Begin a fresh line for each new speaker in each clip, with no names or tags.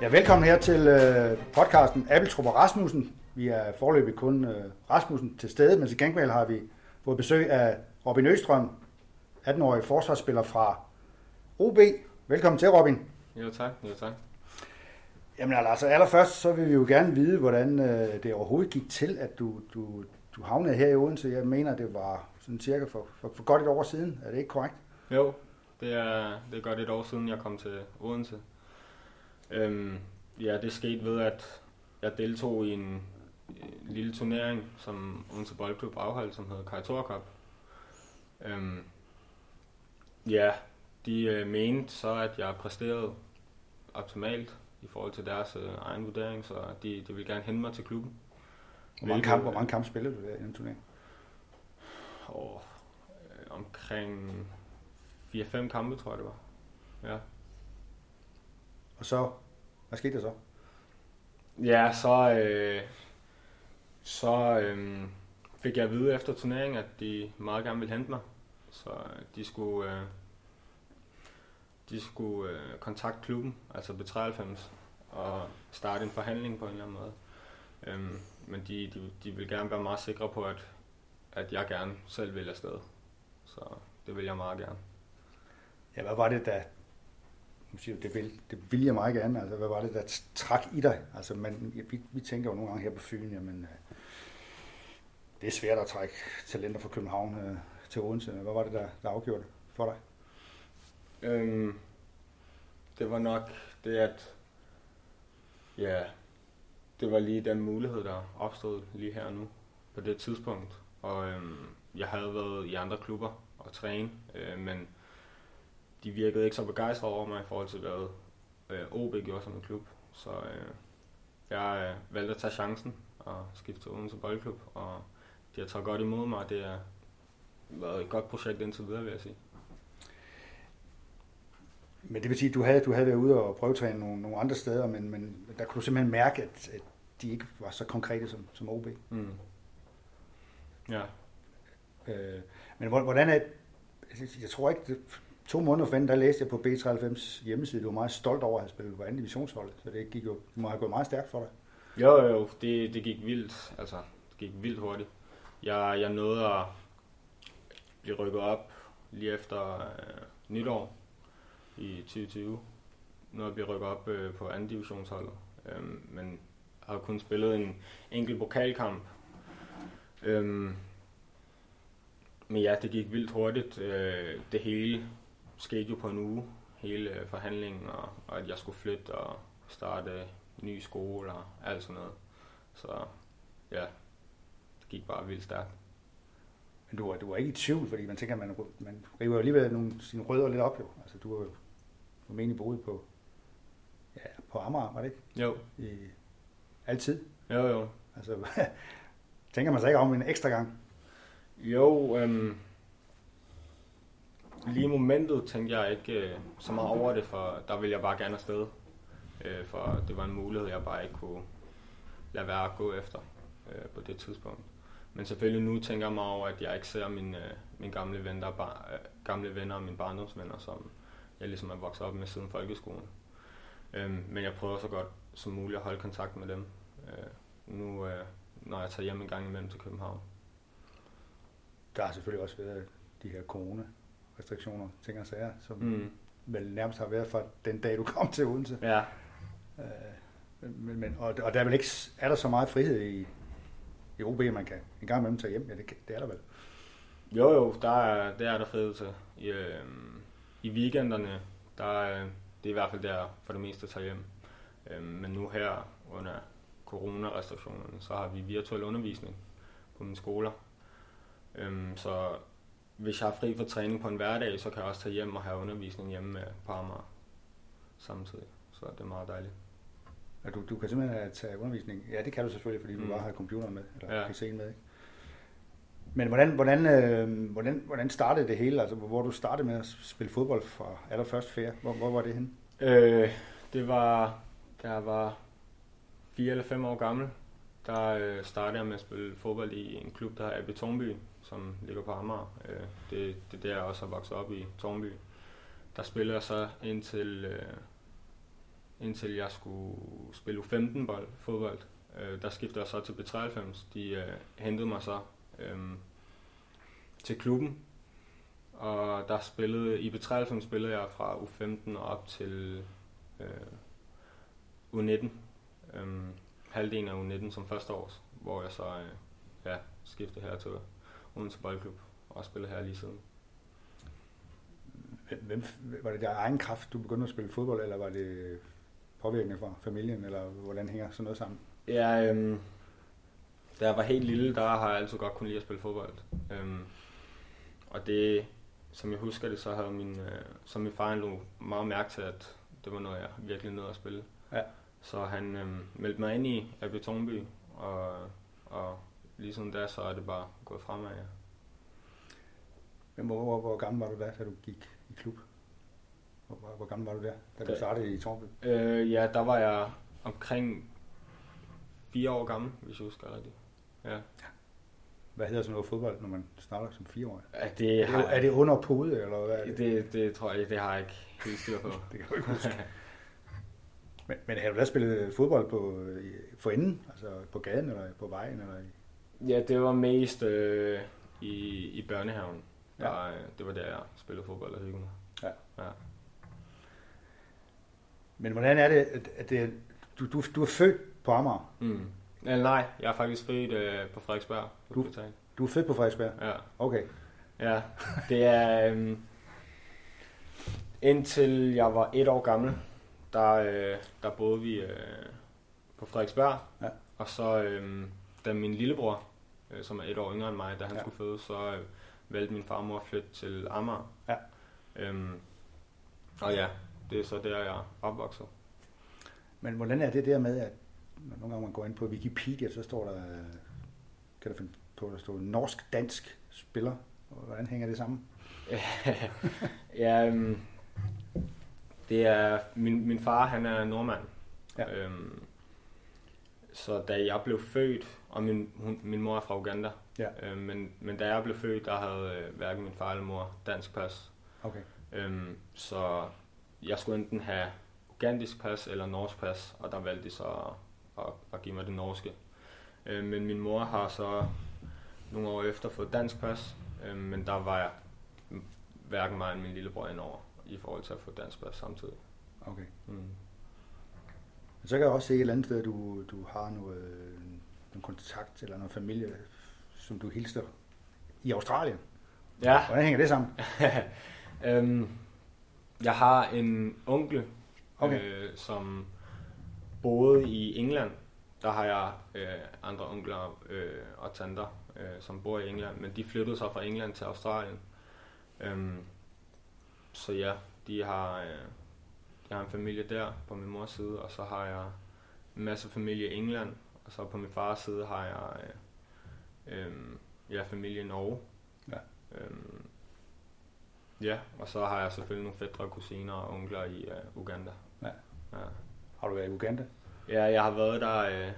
Ja, velkommen her til øh, podcasten Appeltrup og Rasmussen. Vi er forløbig kun øh, Rasmussen til stede, men til gengæld har vi fået besøg af Robin Østrøm, 18-årig forsvarsspiller fra OB. Velkommen til, Robin.
Jo tak, jo tak.
Jamen altså, allerførst så vil vi jo gerne vide, hvordan øh, det overhovedet gik til, at du, du, du havnede her i Odense. Jeg mener, det var sådan cirka for, for, for godt et år siden. Er det ikke korrekt?
Jo, det er, det er godt et år siden, jeg kom til Odense. Øhm, ja, det skete ved, at jeg deltog i en, en lille turnering, som Odense Boldklub afholdt, som hedder Kajtor Cup. Øhm, ja, de øh, mente så, at jeg præsterede optimalt i forhold til deres øh, egen vurdering, så de, de ville gerne hente mig til klubben.
Hvor mange, kampe, hvor mange kampe spillede du der i den turnering?
Og, øh, omkring 4-5 kampe, tror jeg det var. Ja.
Og så, hvad skete der så?
Ja, så, øh, så øh, fik jeg at vide efter turneringen, at de meget gerne ville hente mig. Så de skulle, øh, de skulle øh, kontakte klubben, altså B93, og starte en forhandling på en eller anden måde. Øhm, men de, de, de vil gerne være meget sikre på, at, at jeg gerne selv vil afsted. Så det vil jeg meget gerne.
Ja, hvad var det, der... Nu siger du, det vil, det vil jeg meget gerne. Altså, hvad var det, der trak i dig? Altså, man, vi, vi tænker jo nogle gange her på Fyn, jamen, øh, det er svært at trække talenter fra København øh, til Odense. Hvad var det, der, der afgjorde det for dig?
Øhm, det var nok det, at ja, det var lige den mulighed, der opstod lige her nu på det tidspunkt. Og øhm, jeg havde været i andre klubber og træne, øh, men de virkede ikke så begejstrede over mig i forhold til, hvad øh, OB gjorde som en klub. Så øh, jeg øh, valgte at tage chancen og skifte til Odense Boldklub, og de har taget godt imod mig, og det har været et godt projekt indtil videre, vil jeg sige.
Men det vil sige, at du havde, du havde været ude og prøvetræne nogle, nogle andre steder, men, men der kunne du simpelthen mærke, at, at de ikke var så konkrete som, som OB.
Mm. Ja.
Øh, men hvordan er jeg tror ikke, det, to måneder før der læste jeg på B93 hjemmeside, du var meget stolt over at have spillet på anden divisionsholdet, så det gik jo, det må have gået meget stærkt for dig.
Jo, jo, jo, det, det gik vildt, altså, det gik vildt hurtigt. Jeg, jeg nåede at blive rykket op lige efter øh, nytår i 2020. Nåede at blive rykket op øh, på anden divisionsholdet, øh, men har kun spillet en enkelt pokalkamp. Øh, men ja, det gik vildt hurtigt. Øh, det hele skete jo på en uge, hele forhandlingen, og, og at jeg skulle flytte og starte en ny skole og alt sådan noget. Så ja, det gik bare vildt stærkt.
Men du var, du var ikke i tvivl, fordi man tænker, at man, man river alligevel nogle, sine rødder lidt op jo. Altså du var jo formentlig boet på, ja, på Amager, var det ikke?
Jo.
I, altid?
Jo, jo.
Altså, tænker man sig ikke om en ekstra gang?
Jo, øhm, lige i momentet tænkte jeg ikke øh, så meget over det, for der ville jeg bare gerne afsted. Øh, for det var en mulighed, jeg bare ikke kunne lade være at gå efter øh, på det tidspunkt. Men selvfølgelig nu tænker jeg mig over, at jeg ikke ser mine, øh, mine gamle, venner, bar, øh, gamle venner og mine barndomsvenner, som jeg ligesom er vokset op med siden folkeskolen. Øh, men jeg prøver så godt som muligt at holde kontakt med dem. Øh, nu, øh, når jeg tager hjem en gang imellem til København.
Der er selvfølgelig også været de her corona restriktioner, ting og sager, som mm. vel nærmest har været fra den dag, du kom til Odense.
Ja.
Øh, men, men, og, og der er vel ikke, er der så meget frihed i, i OB, man kan en gang imellem tage hjem? Ja, det, det er der vel.
Jo, jo, der er, det er der frihed til. I, øh, i weekenderne, der er, det er i hvert fald der for det meste at tage hjem. Øh, men nu her under coronarestriktionerne, så har vi virtuel undervisning på mine skoler. Øh, så hvis jeg er fri for træning på en hverdag, så kan jeg også tage hjem og have undervisning hjemme med på Amager samtidig. Så det er meget dejligt.
Ja, du, du kan simpelthen tage undervisning. Ja, det kan du selvfølgelig, fordi du mm. bare har computeren med, eller ja. PC'en med. Ikke? Men hvordan, hvordan, øh, hvordan, hvordan startede det hele? Altså, hvor du startede med at spille fodbold fra allerførst færd? Hvor, hvor var det henne?
Øh, det var, da jeg var 4 eller 5 år gammel. Der øh, startede jeg med at spille fodbold i en klub, der er Betonby, som ligger på Amager. Øh, det, det er der, jeg også har vokset op i Tornby. Der spillede jeg så indtil øh, indtil jeg skulle spille U15 bold, fodbold. Øh, der skiftede jeg så til B93. De øh, hentede mig så øh, til klubben, og der spillede, i B93 spillede jeg fra U15 og op til øh, U19. Øh, halvdelen af U19 som første års, hvor jeg så øh, ja, skiftede her til Odense Boldklub og spillede her lige siden.
Hvem, var det der egen kraft, du begyndte at spille fodbold, eller var det påvirkning fra familien, eller hvordan hænger sådan noget sammen?
Ja, øhm, da jeg var helt lille, der har jeg altid godt kunne lide at spille fodbold. Øhm, og det, som jeg husker det, så havde min, øh, så min far lå meget mærke til, at det var noget, jeg virkelig nød at spille.
Ja.
Så han øhm, meldte mig ind i AB og, og ligesom der, så er det bare gået fremad, ja.
Men hvor, hvor, hvor gammel var du der, da du gik i klub? Hvor, hvor, hvor gammel var du der, da du
Da-
startede i Tornby?
Øh, ja, der var jeg omkring fire år gammel, hvis jeg husker rigtigt. Ja.
Hvad hedder sådan noget fodbold, når man starter som fireårig?
ja det,
Er det, er det under pode, eller hvad er det?
det, det tror jeg, det har jeg ikke helt styr på.
det kan du ikke huske. Men, men har du da spillet fodbold på, for enden? Altså på gaden, eller på vejen? Eller i...
Ja, det var mest øh, i, i børnehaven.
Ja.
Der, øh, det var der, jeg spillede fodbold og hyggede mig.
Ja.
ja.
Men hvordan er det, at, det du, du, du er født på Amager?
Mm. Eller nej, jeg er faktisk født øh, på Frederiksberg. På
Du-
hospital.
Du er født på Frederiksberg?
Ja.
Okay.
ja, det er... Øh, indtil jeg var et år gammel, der, øh, der boede vi øh, på Frederiksberg.
Ja.
Og så, øh, da min lillebror, øh, som er et år yngre end mig, da han
Ja.
skulle føde, så øh, valgte min farmor at flytte til Amager.
Ja.
Øhm, og ja, det er så der, jeg er opvokset.
Men hvordan er det der med, at når nogle gange man går ind på Wikipedia, så står der, øh, kan der finde på, der står norsk-dansk spiller. Hvordan hænger det sammen?
ja, øhm, det er, min, min far han er nordmand.
Ja.
Øhm, så da jeg blev født, og min, hun, min mor er fra Uganda,
Ja.
øhm, men, men da jeg blev født, der havde øh, hverken min far eller mor dansk pas.
Okay.
Øhm, så jeg skulle enten have ugandisk pas eller norsk pas, og der valgte de så at, at, at give mig det norske. Øhm, men min mor har så nogle år efter fået dansk pas, øhm, men der var jeg hverken mig eller min lillebror indover i forhold til at få dansk pas samtidig.
okay.
Mm.
Men så kan jeg også se et eller andet sted, at du, du har noget, noget kontakt eller noget familie, som du hilser i Australien.
Ja,
Hvordan hænger det sammen?
øhm, jeg har en onkel,
Okay.
øh, som boede i England. Der har jeg øh, andre onkler øh, og tanter, øh, som bor i England, men de flyttede så fra England til Australien. Øhm, så ja, de har, øh, jeg har en familie der på min mors side, og så har jeg en masse familie i England, og så på min fars side har jeg øh, øh, ja, familie i Norge.
Ja.
Øhm, ja, og så har jeg selvfølgelig nogle fædre, kusiner og onkler i øh, Uganda.
Ja.
ja.
Har du været i Uganda?
Ja, jeg har været der øh,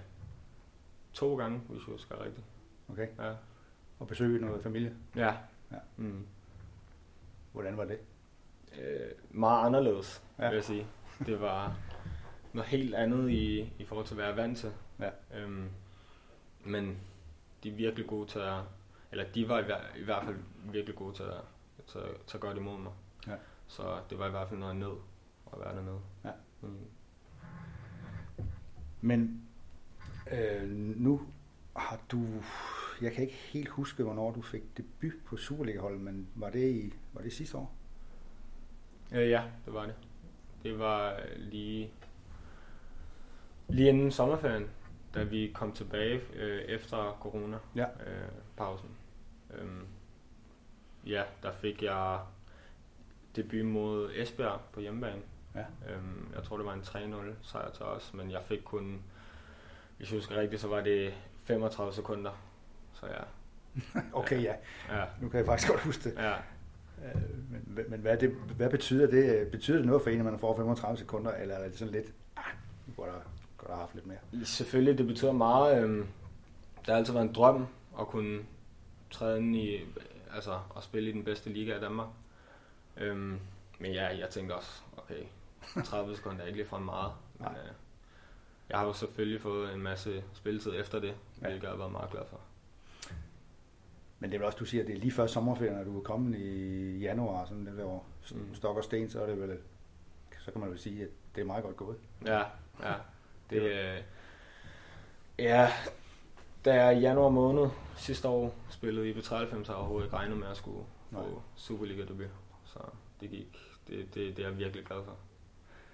to gange, hvis jeg husker rigtigt.
Okay.
Ja.
Og besøge noget familie?
Ja.
Ja.
Mm.
Hvordan var det?
Øh, meget anderledes,
ja.
vil jeg sige. Det var noget helt andet i, i forhold til, hvad jeg er vant til.
Ja.
Øhm, men de er virkelig gode til at, eller de var i, hver, i hvert fald virkelig gode til at, at gøre det imod mig.
Ja.
Så det var i hvert fald noget nød at være dernede.
Ja.
Mm.
Men øh, nu har du, jeg kan ikke helt huske, hvornår du fik debut på Superliga-holdet, men var det, i, var det sidste år?
Øh, ja, det var det. Det var øh, lige, lige inden sommerferien, da vi kom tilbage øh, efter corona
Ja.
øh, pausen. Øhm, ja, der fik jeg debut mod Esbjerg på hjemmebane.
Ja.
Øhm, jeg tror, det var en 3-0 sejr til os, men jeg fik kun, hvis jeg husker rigtigt, så var det 35 sekunder. Så ja,
Okay, ja.
ja,
Nu kan jeg faktisk godt huske det.
ja.
Øh, Men, men hvad, det, hvad betyder det? Betyder det noget for en, at man får 35 sekunder, eller er det sådan lidt, ah, nu kunne der, der have haft lidt mere?
Selvfølgelig, det betyder meget. Øhm, det har altid været en drøm at kunne træde ind i, altså at spille i den bedste liga i Danmark. Øhm, men ja, jeg tænkte også, okay, 30 sekunder er ikke ligefrem meget, Men, øh, jeg har jo selvfølgelig fået en masse spilletid efter det, ja. hvilket jeg har været meget glad for.
Men det er vel også, du siger, at det er lige før sommerferien, når du er kommet i januar, sådan det der mm. stok og sten, så er det vel, så kan man vel sige, at det er meget godt gået.
Ja, ja. Det, øh, ja, da jeg i januar måned sidste år spillede i B93, har jeg overhovedet ikke regnet med at skulle få Superliga debut. Så det gik, det, det, det er jeg virkelig glad for.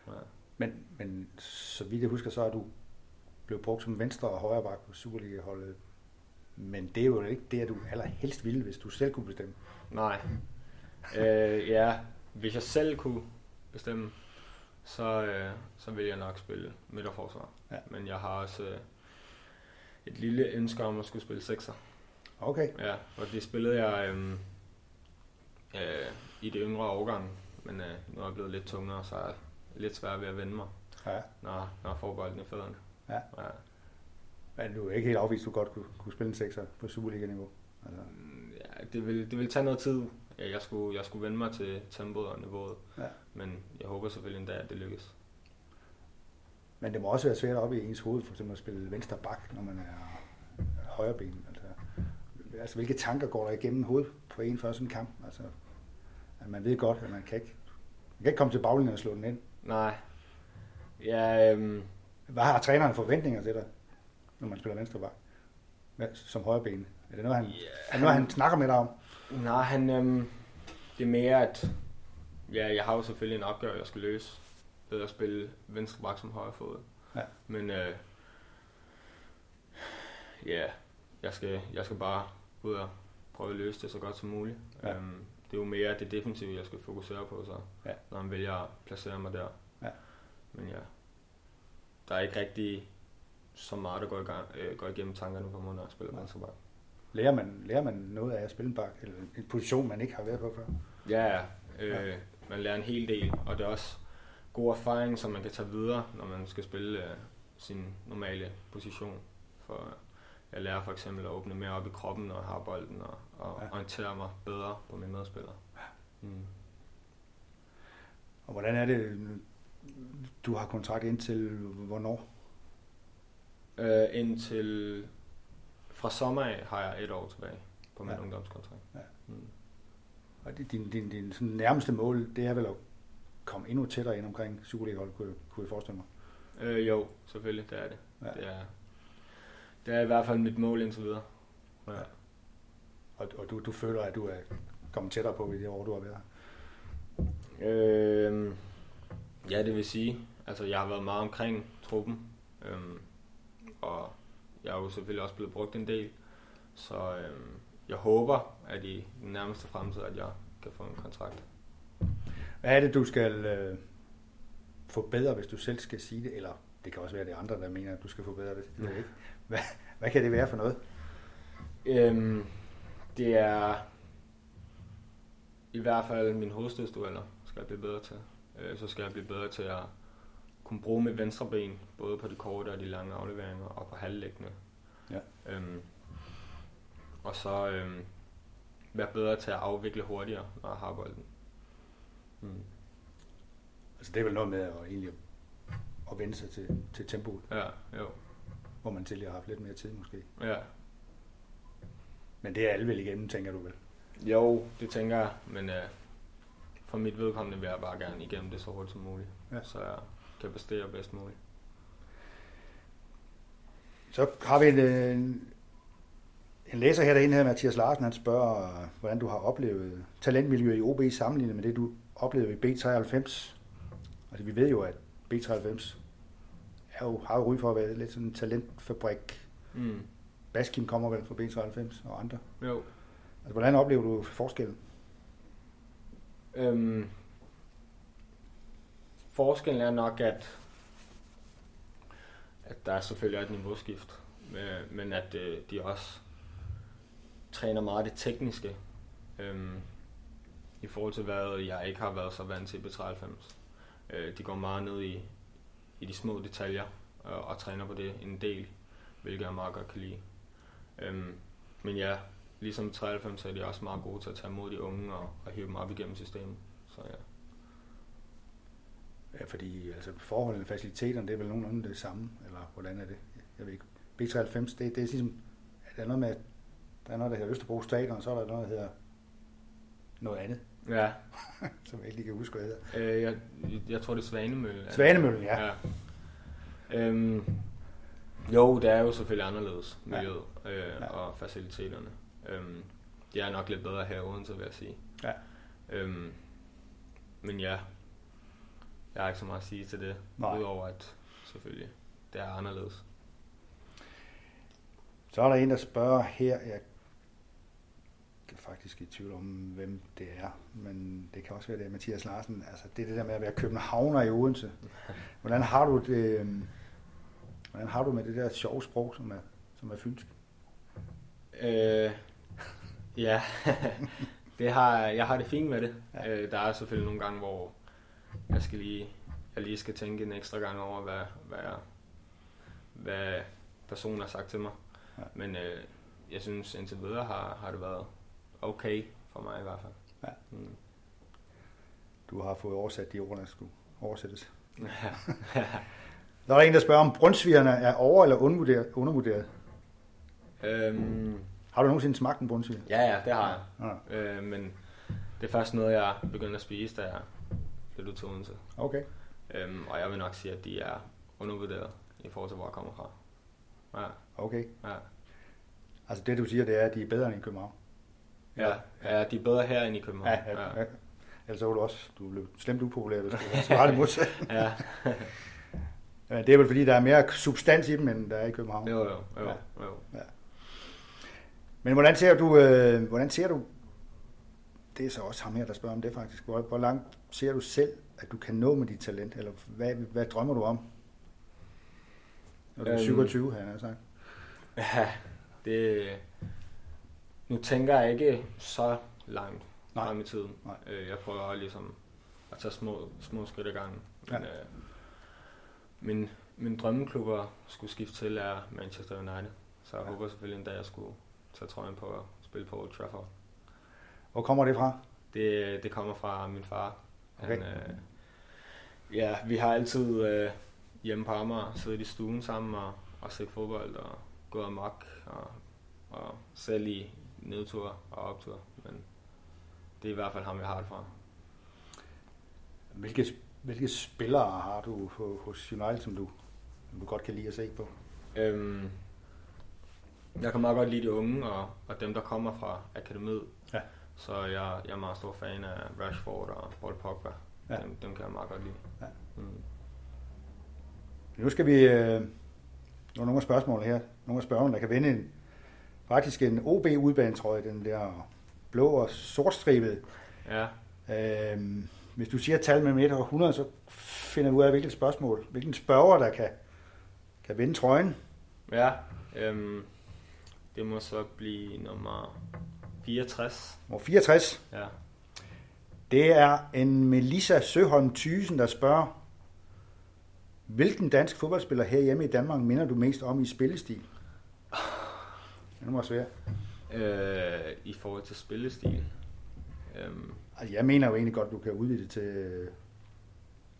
Ja. Men, men så vidt jeg husker, så er du blevet brugt som venstre og højre bak på Superliga-holdet. Men det er jo ikke det, du allerhelst ville, hvis du selv kunne bestemme.
Nej. øh, ja, hvis jeg selv kunne bestemme, så, øh, så vil jeg nok spille midterforsvar. Ja. Men jeg har også øh, et lille ønske om at skulle spille sekser.
Okay.
Ja, for det spillede jeg øh, øh, i det yngre årgang, men øh, nu er jeg blevet lidt tungere, så er jeg lidt svært ved at vende mig, ja. når, når jeg får bolden i fødderne. Ja. ja.
Men du er ikke helt afvist, at du godt kunne, kunne spille en sekser på Superliga-niveau? Altså.
Mm, ja, det vil, det vil tage noget tid. Jeg, skulle, jeg skulle vende mig til tempoet og niveauet. Ja. Men jeg håber selvfølgelig endda, at det lykkes.
Men det må også være svært op i ens hoved, for eksempel at spille venstre bak, når man er højre ben. Altså, altså, hvilke tanker går der igennem hovedet på en før sådan en kamp? Altså, at man ved godt, at man kan ikke, man kan ikke komme til baglinjen og slå den ind.
Nej. Ja, øhm...
Hvad har træneren forventninger til dig, når man spiller venstre bak? Som højre ben? Er det noget, han, yeah, er det noget, han, han snakker med dig om?
Nej, han, øhm, det er mere, at ja, jeg har jo selvfølgelig en opgave, jeg skal løse ved at spille venstre bak som højre fod. Ja. Men øh, ja, jeg skal, jeg skal bare ud og prøve at løse det så godt som muligt. Ja. Øhm, det er jo mere det defensive, jeg skal fokusere på, så, ja. når han vælger at placere mig der. Ja. Men ja, der er ikke rigtig så meget, der går, i gang, øh, går igennem tankerne på mig, når jeg spiller ja. venstre bak.
Lærer man, lærer man noget af at spille en bak, eller en position, man ikke har været på før?
Ja, øh, ja. man lærer en hel del, og det er også god erfaring, som man kan tage videre, når man skal spille øh, sin normale position. For jeg lærer for eksempel at åbne mere op i kroppen, når jeg har bolden, og, og ja. orientere mig bedre på mine medspillere. Mm.
Og hvordan er det, du har kontrakt indtil hvornår?
Øh, indtil fra sommer af har jeg et år tilbage på min ja. ungdomskontrakt. Ja. Mm.
Og din, din, din sådan nærmeste mål, det er vel at komme endnu tættere ind omkring Superliga-hold, kunne, kunne jeg forestille mig?
Øh, jo, selvfølgelig, det er det. Ja. Det, er, det er i hvert fald mit mål indtil videre. Ja. ja.
Og, og du, du føler, at du er kommet tættere på i det år, du har været
øh, Ja, det vil sige. Altså, jeg har været meget omkring truppen. Øhm, og jeg er jo selvfølgelig også blevet brugt en del. Så øhm, jeg håber, at i den nærmeste fremtid, at jeg kan få en kontrakt.
Hvad er det, du skal øh, få bedre, hvis du selv skal sige det? Eller det kan også være, det andre, der mener, at du skal få bedre det. det ikke. Hvad, hvad kan det være for noget?
Øhm, det er i hvert fald min hovedstødsdueller skal jeg blive bedre til. Øh, så skal jeg blive bedre til at kunne bruge mit venstre ben, både på de korte og de lange afleveringer, og på halvlæggende. Ja. Øhm, og så øhm, være bedre til at afvikle hurtigere, når jeg har bolden.
Mm. Altså det er vel noget med at egentlig at vende sig til, til tempoet.
Ja, jo.
Hvor man tidligere har haft lidt mere tid måske.
Ja.
Men det er alle vel igennem, tænker du vel?
Jo, det tænker jeg, men øh, for mit vedkommende vil jeg bare gerne igennem det så hurtigt som muligt. Ja. Så jeg kan præstere bedst muligt.
Så har vi en, en, en læser her derinde her, Mathias Larsen, han spørger, hvordan du har oplevet talentmiljøet i OB sammenlignet med det, du oplevede i B93. Altså vi ved jo, at B93 er jo, har jo ry for at være lidt sådan en talentfabrik. Mm. Baskim kommer vel fra B93 og andre.
Jo.
Altså, hvordan oplever du forskellen?
Øhm, forskellen er nok, at, at der selvfølgelig er et niveauskift, men at øh, de også træner meget det tekniske, øhm, i forhold til hvad jeg ikke har været så vant til i B93. Øh, de går meget ned i, i de små detaljer og, og træner på det en del, hvilket jeg meget godt kan lide. Øhm, men ja, ligesom 93 er de også meget gode til at tage imod de unge og, og hive dem op igennem systemet. Så ja.
Ja, fordi altså, forholdene, faciliteterne, det er vel nogenlunde det samme, eller hvordan er det? Jeg ved ikke. B93, det, det er ligesom, der er noget med, der er noget, der hedder Østerbro Stadion, og så er der noget, der hedder noget andet,
Ja,
som jeg ikke lige kan huske, hvad hedder.
øh, jeg, jeg tror det er Svanemølle. det?
Svanemøllen, ja.
ja. Øhm, jo, det er jo selvfølgelig anderledes, miljøet øh,
Ja.
og faciliteterne. Øhm, det er nok lidt bedre her i Odense, vil jeg sige.
Ja.
Øhm, men ja, jeg har ikke så meget at sige til det,
Nej.
udover at selvfølgelig, det er anderledes.
Så er der en, der spørger her, jeg faktisk i tvivl om, hvem det er, men det kan også være det Mathias Larsen. Altså, det er det der med at være københavner i Odense. Hvordan har du det, øhm, hvordan har du med det der sjove sprog, som er, som er fynsk?
Øh, ja, det har, jeg har det fint med det.
Ja.
Øh, der er selvfølgelig nogle gange, hvor jeg skal lige, jeg lige skal tænke en ekstra gang over, hvad, hvad, jeg, hvad personen har sagt til mig.
Ja.
Men øh, jeg synes indtil videre har, har det været okay for mig i hvert fald.
Ja.
Mm.
Du har fået oversat de ord, der skulle oversættes.
Ja.
Der er en, der spørger, om brunsvigerne er over- eller undervurderet. undervurderet.
øhm,
Har du nogensinde smagt en brunsviger?
ja, ja, det har jeg.
Ja.
Øh, men det er først noget, jeg begyndte at spise, da jeg flyttede til Odense.
Okay.
Øhm, og jeg vil nok sige, at de er undervurderet i forhold til, hvor jeg kommer fra. Ja,
Okay.
ja.
Altså det, du siger, det er, at de er bedre end i København.
Ja, ja, de er bedre her end i København.
Ja, ja, ja. Ellers så var du også, du blev slemt upopulær, hvis du svarer det modsat.
ja.
Ja, Det er vel fordi, der er mere substans i dem, end der er i København.
jo, jo, jo,
Ja.
jo.
Men hvordan ser du, øh, hvordan ser du, det er så også ham her, der spørger om det faktisk, hvor, hvor langt ser du selv, at du kan nå med dit talent, eller hvad, hvad drømmer du om? Når du er
Øhm.
27, har jeg sagt.
Ja, det... Nu tænker jeg ikke så langt
Nej.
frem i tiden.
Nej.
Øh, Jeg prøver ligesom at tage små, små skridt ad gangen. Men,
Ja.
øh, min, min drømmeklubber skulle skifte til er Manchester United. Så jeg
Ja.
håber selvfølgelig en dag, jeg skulle tage trøjen på at spille på Old Trafford.
Hvor kommer det fra?
Det, det kommer fra min far. Han,
Okay.
øh, ja, vi har altid øh, hjemme på Amager siddet i stuen sammen og, og set fodbold og gået amok og, og selv i nedtur og optur. Men det er i hvert fald ham, jeg har det fra.
Hvilke, hvilke spillere har du hos United, som du, som du godt kan lide at se på?
Øhm, jeg kan meget godt lide de unge og, og dem, der kommer fra akademiet.
Ja.
Så jeg, jeg er meget stor fan af Rashford og Paul Pogba.
Ja.
Dem, dem kan jeg meget godt lide.
Ja.
Mm.
Nu skal vi... Øh, nu nogle af spørgsmålene her. Nogle af spørgerne, der kan vinde en, faktisk en OB udbanetrøje, den der blå og sortstribede.
Ja,
Øhm, hvis du siger tal mellem 1 og 100, så finder du ud af, hvilket spørgsmål, hvilken spørger, der kan, kan vinde trøjen.
Ja, øhm, det må så blive nummer 64.
Nummer 64,
Ja.
det er en Melissa Søholm Thysen, der spørger, hvilken dansk fodboldspiller herhjemme i Danmark minder du mest om i spillestil? Det var svært.
Øh, I forhold til spillestil. Øhm,
Altså, jeg mener jo egentlig godt, du kan udvide det til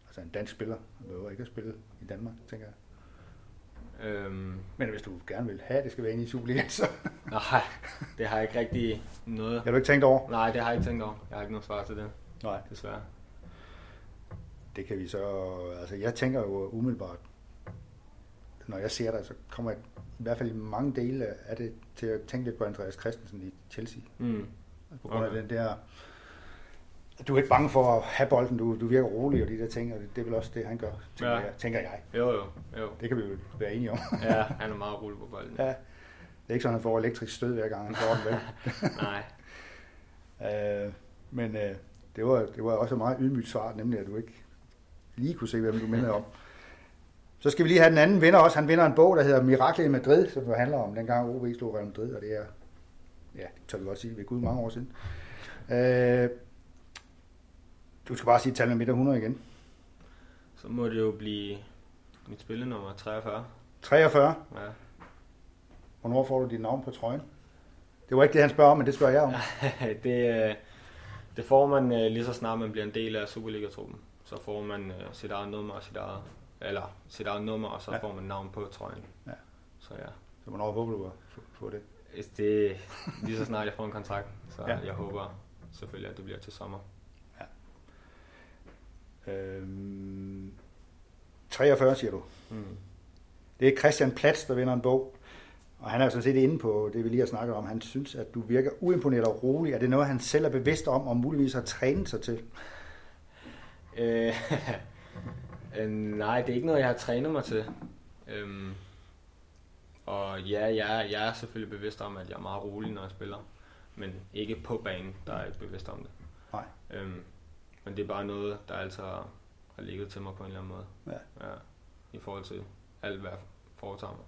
altså en dansk spiller. Du behøver ikke at spille i Danmark, tænker jeg.
øhm,
Men hvis du gerne vil have, at det skal være inde i Superligaen, så
nej, det har jeg ikke rigtig noget.
har du ikke tænkt over.
Nej, det har jeg ikke tænkt over. Jeg har ikke noget svar til det,
Nej.
desværre.
Det kan vi så... Altså, jeg tænker jo umiddelbart, når jeg ser dig, så kommer jeg i hvert fald i mange dele af det til at tænke lidt på Andreas Christensen i Chelsea.
Mm.
På grund af
Okay.
den der... Du er ikke bange for at have bolden, du, du virker rolig og de der ting, og det, det er vel også det, han gør, tænker,
Ja.
jeg, tænker jeg.
Jo, jo, jo.
Det kan vi jo være enige om.
Ja, han er meget rolig på bolden.
ja. Det er ikke sådan, at han får elektrisk stød hver gang, han får den vel.
Nej.
Øh, men øh, det, var, det var også et meget ydmygt svar, nemlig at du ikke lige kunne se, hvem du minder om. Så skal vi lige have den anden vinder også. Han vinder en bog, der hedder Miraklet i Madrid, som jo handler om dengang OB slog Real Madrid, og det er, ja, det tør vi godt sige, ved Gud mange år siden. Øh, du skal bare sige tallet med 100 igen.
Så må det jo blive mit spillenummer 43.
43.
Ja.
Hvornår får du dit navn på trøjen? Det var ikke det, han spørger om, men det spørger jeg om.
det, øh, det får man øh, lige så snart man bliver en del af Superliga-truppen. så får man øh, sit eget nummer og sit eget, eller sit eget nummer, og så
Ja.
ja. får man navn på trøjen.
Ja.
Så ja,
Så hvornår håber du at få- det?
Hvis det lige så snart jeg får en kontrakt, så
Ja.
ja. jeg håber selvfølgelig, at det bliver til sommer.
Øhm, 43, siger du.
Mm.
Det er Christian Platz, der vinder en bog. Og han er jo sådan set inde på det, vi lige har snakket om. Han synes, at du virker uimponeret og rolig. Er det noget, han selv er bevidst om, og muligvis har trænet sig til?
Øh, øh, nej, det er ikke noget, jeg har trænet mig til. Øhm, og ja, jeg, jeg er selvfølgelig bevidst om, at jeg er meget rolig, når jeg spiller. Men ikke på banen, der er jeg ikke bevidst om det.
Nej.
Øhm, men det er bare noget, der altid har, ligget til mig på en eller anden måde.
Ja.
ja I forhold til alt, hvad jeg foretager mig.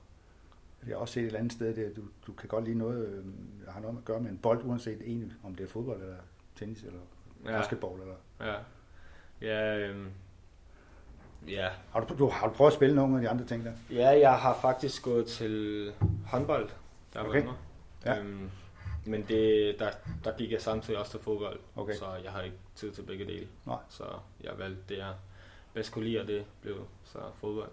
Jeg har også set et eller andet sted, det, at du, du kan godt lide noget, øh, der har noget at gøre med en bold, uanset en, om det er fodbold eller tennis eller
Ja,
basketball. Eller.
ja. Ja, øhm, ja,
Har, du, du, har du prøvet at spille nogle af de andre ting der?
Ja, jeg har faktisk gået til håndbold, der
Okay.
var.
Ja.
Øhm, men det, der, der gik jeg samtidig også til fodbold,
Okay.
så jeg har ikke tid til begge dele.
Nej.
Så jeg valgte det, jeg bedst kunne lide, og det blev så fodbold.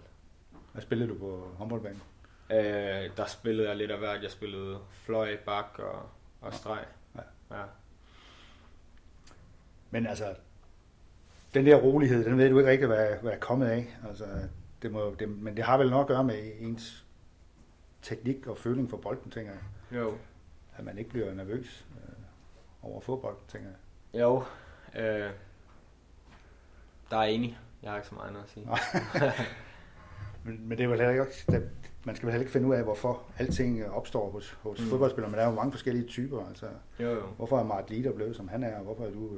Hvad spillede du på håndboldbanen?
Øh, der spillede jeg lidt af hvert. Jeg spillede fløj, bak og, og streg.
Ja.
ja.
Men altså, den der rolighed, den ved du ikke rigtig, hvad, hvad er kommet af. Altså, det må, det, men det har vel nok at gøre med ens teknik og føling for bolden, tænker jeg.
Jo.
At man ikke bliver nervøs øh, over fodbold, tænker jeg.
Jo. Øh, der er enig. Jeg har ikke så meget andet at sige.
Men, men det er vel heller ikke, det, man skal vel heller ikke finde ud af, hvorfor alting opstår hos, hos mm.
Mm.
fodboldspillere, men der er jo mange forskellige typer. Altså,
Jo, jo.
hvorfor er Mart Lider blevet, som han er, og hvorfor er du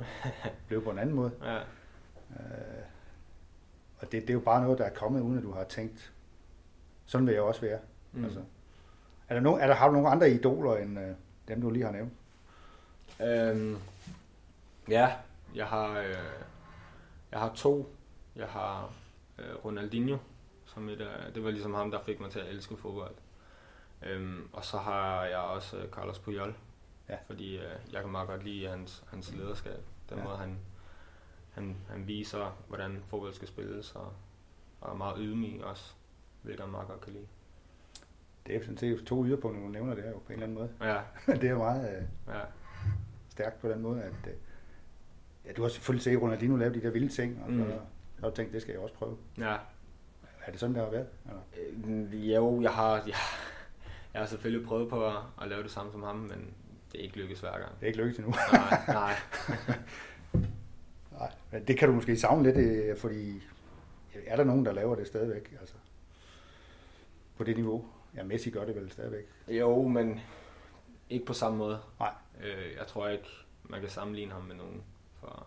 øh, blevet på en anden måde?
Ja.
Øh, og det, det er jo bare noget, der er kommet, uden at du har tænkt, sådan vil jeg også være. Mm. Altså, er der nogen, er der, har du nogle andre idoler end øh, dem, du lige har nævnt?
Øhm, ja, jeg har, øh, jeg har to. Jeg har øh, Ronaldinho, som et, af- det var ligesom ham, der fik mig til at elske fodbold. Øhm, og så har jeg også øh, Carlos Puyol,
Ja.
fordi øh, jeg kan meget godt lide hans, hans lederskab. Den
Ja.
måde, han, han, han viser, hvordan fodbold skal spilles, og, og er meget ydmyg også, hvilket jeg meget godt kan lide.
Det er sådan set to yderpunkter, du nævner det her jo på en eller anden måde.
Ja,
det er meget øh,
ja,
stærkt på den måde, at øh, ja, du har selvfølgelig set Ronaldinho lave de der vilde ting, og mm. Så har du tænkt, det skal jeg også prøve.
ja.
Er det sådan, det har været? Eller?
Øh, Jo, jeg har, jeg, jeg har selvfølgelig prøvet på at, at lave det samme som ham, men det er ikke lykkes hver gang.
Det er ikke lykkedes endnu.
Nej, nej.
Nej, men det kan du måske savne lidt, øh, fordi er der nogen, der laver det stadigvæk? Altså, på det niveau? Ja, Messi gør det vel stadigvæk.
Jo, men ikke på samme måde.
Nej.
Øh, jeg tror ikke, man kan sammenligne ham med nogen, for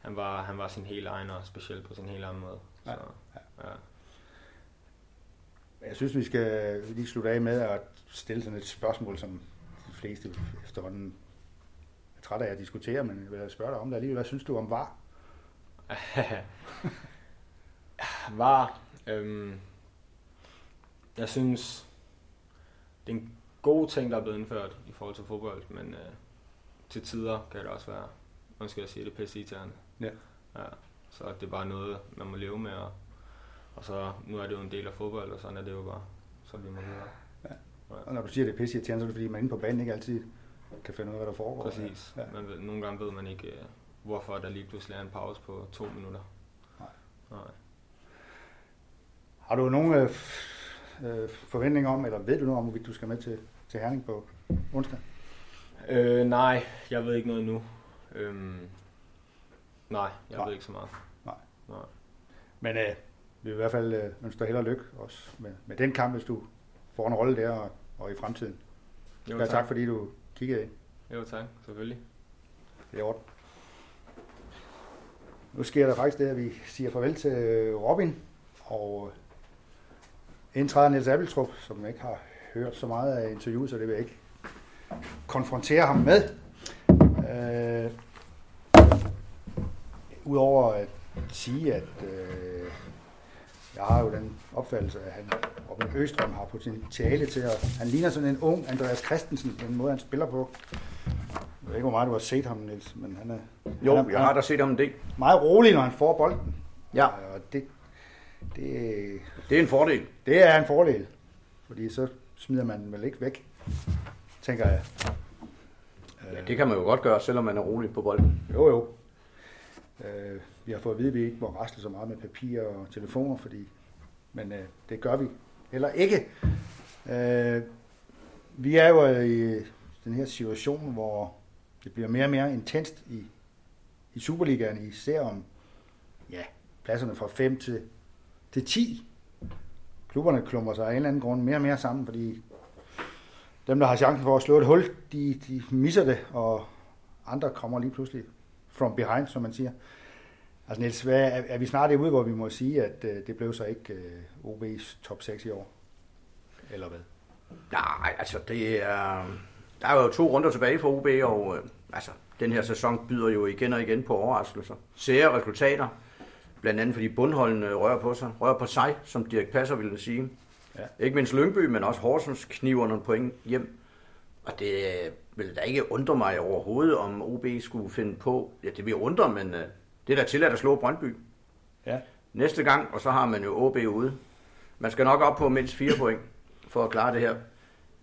han var, han var sin helt egen, og specielt på sin helt egen måde.
Ja,
Så, ja.
Jeg synes, vi skal lige slutte af med at stille sådan et spørgsmål, som fleste efterhånden er trætte af at diskutere, men jeg vil spørge dig om det alligevel. Hvad synes du om VAR?
var, øhm, jeg synes, det er en god ting, der er blevet indført i forhold til fodbold, men øh, til tider kan det også være, nu skal jeg sige det, pisse irriterende.
Ja.
ja. Så det er bare noget, man må leve med, og, og så nu er det jo en del af fodbold, og sådan er det jo bare, så vi må videre.
Og når du siger, det er pisse irriterende, så er det fordi, man inde på banen ikke altid kan finde ud af, hvad der foregår.
Præcis.
Ja.
Man ved, nogle gange ved man ikke, øh, hvorfor der lige pludselig er en pause på to minutter.
Nej.
Nej.
Har du nogen øh, øh, forventninger om, eller ved du noget om, hvorvidt du skal med til, til Herning på onsdag?
Øh, nej, jeg ved ikke noget nu. Øhm, nej, jeg
nej.
ved ikke så meget.
Nej.
nej.
Men øh, vi vil i hvert fald øh, ønske dig held og lykke også med, med den kamp, hvis du får en rolle der og, og i fremtiden.
Jo,
Ja, tak fordi du kiggede ind.
Jo, tak. Selvfølgelig.
Det er orden. Nu sker der faktisk det, at vi siger farvel til Robin, og indtræder Niels Abeltrup, som ikke har hørt så meget af interviewet, så det vil jeg ikke konfrontere ham med. Øh, Udover at sige, at øh, jeg har jo den opfattelse, at han, Robin Østrøm har potentiale til at... Han ligner sådan en ung Andreas Christensen, den måde han spiller på. ved ikke, hvor meget du har set ham, Niels, men han er,
Jo,
han er,
jeg har da set ham en del.
meget rolig, når han får bolden.
Ja,
Og det, det,
det er en fordel.
det er en fordel, fordi så smider man den vel ikke væk, tænker jeg.
Ja, det kan man jo godt gøre, selvom man er rolig på bolden.
Jo, jo. Øh, vi har fået at vide, at vi ikke må rasle så meget med papir og telefoner, fordi, men øh, det gør vi eller ikke. Øh, vi er jo i den her situation, hvor det bliver mere og mere intenst i, i Superligaen, især om ja, pladserne fra 5 til, til 10. Klubberne klumper sig af en eller anden grund mere og mere sammen, fordi dem, der har chancen for at slå et hul, de, de misser det, og andre kommer lige pludselig from behind, som man siger. Altså Niels, hvad, er, er vi snart derude, hvor vi må sige, at øh, det blev så ikke øh, OB's top 6 i år? Eller hvad?
Nej, altså det er... Der er jo to runder tilbage for OB, og øh, altså, den her sæson byder jo igen og igen på overraskelser. Sære resultater, blandt andet fordi bundholdene rører på sig, rører på sig, som Dirk Passer ville sige.
Ja.
Ikke mindst Lyngby, men også Horsens kniver nogle point hjem. Og det vil da ikke undre mig overhovedet, om OB skulle finde på... Ja, det vil undre, men det er da tilladt at slå Brøndby.
Ja.
Næste gang, og så har man jo OB ude. Man skal nok op på mindst fire point for at klare det her.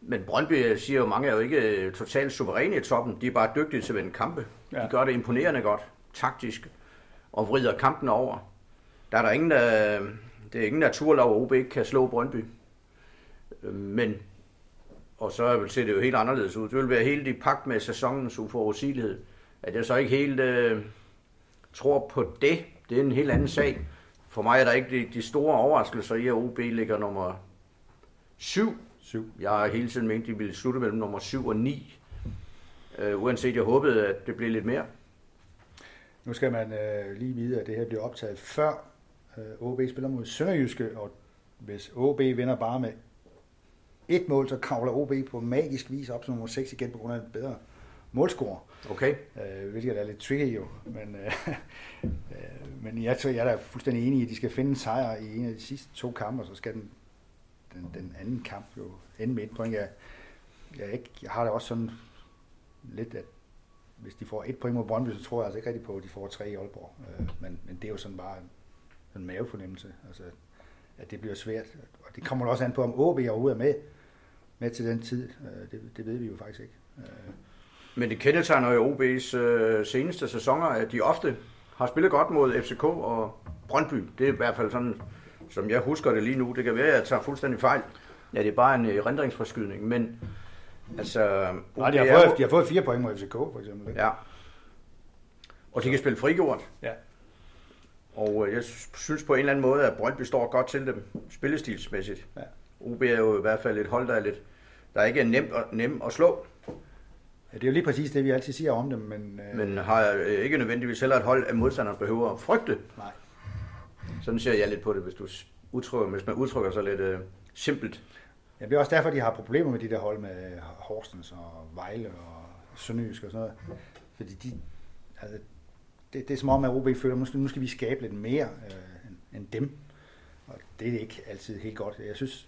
Men Brøndby siger jo, mange er jo ikke øh, totalt suveræne i toppen. De er bare dygtige til at vinde kampe. Ja. De gør det imponerende godt, taktisk, og vrider kampen over. Der er der ingen, der, det er ingen naturlov, at OB ikke kan slå Brøndby. Øh, Men, og så vil se det jo helt anderledes ud. Det vil være helt i pagt med sæsonens uforudsigelighed. At jeg så ikke helt øh, tror på det, det er en helt anden sag. For mig er der ikke de, de store overraskelser i, at OB ligger nummer 7
Syv.
jeg har hele tiden ment, de ville slutte mellem nummer 7 og 9. Uh, uanset jeg håbede, at det blev lidt mere.
Nu skal man øh, lige vide, at det her bliver optaget før øh, OB spiller mod Sønderjyske, og hvis OB vinder bare med et mål, så kravler OB på magisk vis op som nummer 6 igen på grund af en bedre målscore.
Okay?
Øh, hvilket er lidt tricky jo. Men, øh, øh, men jeg, tror, jeg er da fuldstændig enig i, at de skal finde en sejr i en af de sidste to kampe, og så skal den, den, den anden kamp jo ende med et point. Jeg, jeg, ikke, jeg har da også sådan lidt, at hvis de får et point mod Brøndby, så tror jeg altså ikke rigtig på, at de får tre i Aalborg. Øh, men, men det er jo sådan bare en, en mavefornemmelse, altså, at det bliver svært. Og det kommer også an på, om OB overhovedet er med, med til den tid. Øh, det, det ved vi jo faktisk ikke. Øh,
Men det kendetegner jo OB's øh, seneste sæsoner, at de ofte har spillet godt mod FCK og Brøndby. Det er i hvert fald sådan, som jeg husker det lige nu. Det kan være, at jeg tager fuldstændig fejl. Ja, det er bare en øh, rendringsforskydning, men altså...
Nej, de har,
OB
fået, de har fået fire point mod FCK, for eksempel. Ikke?
Ja. Og de kan spille frigjort.
Ja.
Og øh, jeg synes på en eller anden måde, at Brøndby står godt til dem, spillestilsmæssigt.
Ja.
OB er jo i hvert fald et hold, der er lidt, der ikke er nemt at, nem at slå.
Det er jo lige præcis det, vi altid siger om dem, men... Øh,
men har øh, ikke nødvendigvis heller et hold, at modstanderen behøver at frygte.
Nej.
Sådan ser jeg lidt på det, hvis, du udtrykker, hvis man udtrykker sig lidt øh, simpelt.
Ja, det er også derfor, de har problemer med de der hold med Horsens og Vejle og Sønderjysk og sådan noget. Fordi de, altså, det, det er som om, at OB føler, at nu skal vi skabe lidt mere øh, end dem. Og det er ikke altid helt godt. Jeg synes,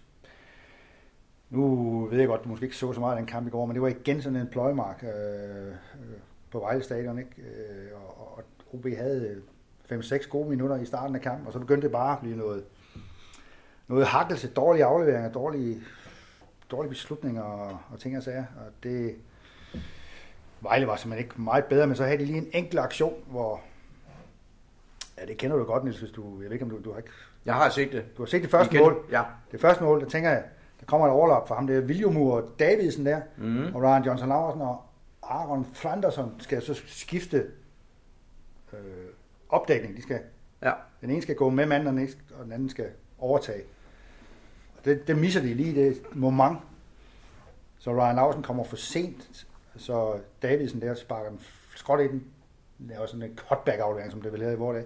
nu ved jeg godt, du måske ikke så så meget af den kamp i går, men det var igen sådan en pløjemark øh, øh, på Vejle Stadion, ikke? Øh, og, og OB havde 5-6 gode minutter i starten af kampen, og så begyndte det bare at blive noget, noget hakkelse, dårlige afleveringer, dårlige, dårlige beslutninger og, og ting og sager. Og det, Vejle var simpelthen ikke meget bedre, men så havde de lige en enkelt aktion, hvor, ja det kender du godt, Niels, hvis du, jeg ved ikke om du, du har ikke,
Jeg har set det.
du har set det første
Igen.
mål.
Ja.
Det første mål, der tænker jeg, der kommer et overlap fra ham der, Viljumur Davidsen der,
Mm.
og Ryan Johnson Laversen og Aaron Flanderson skal så skifte øh, opdækning. De skal,
Ja.
den ene skal gå med manden, og den, anden- og den anden skal overtage. Og det, det misser de lige, det moment. Så Ryan Laversen kommer for sent, så Davidsen der sparker den skråt i den. Laver sådan en cutback-aflevering, som det vil hedde i vores dag.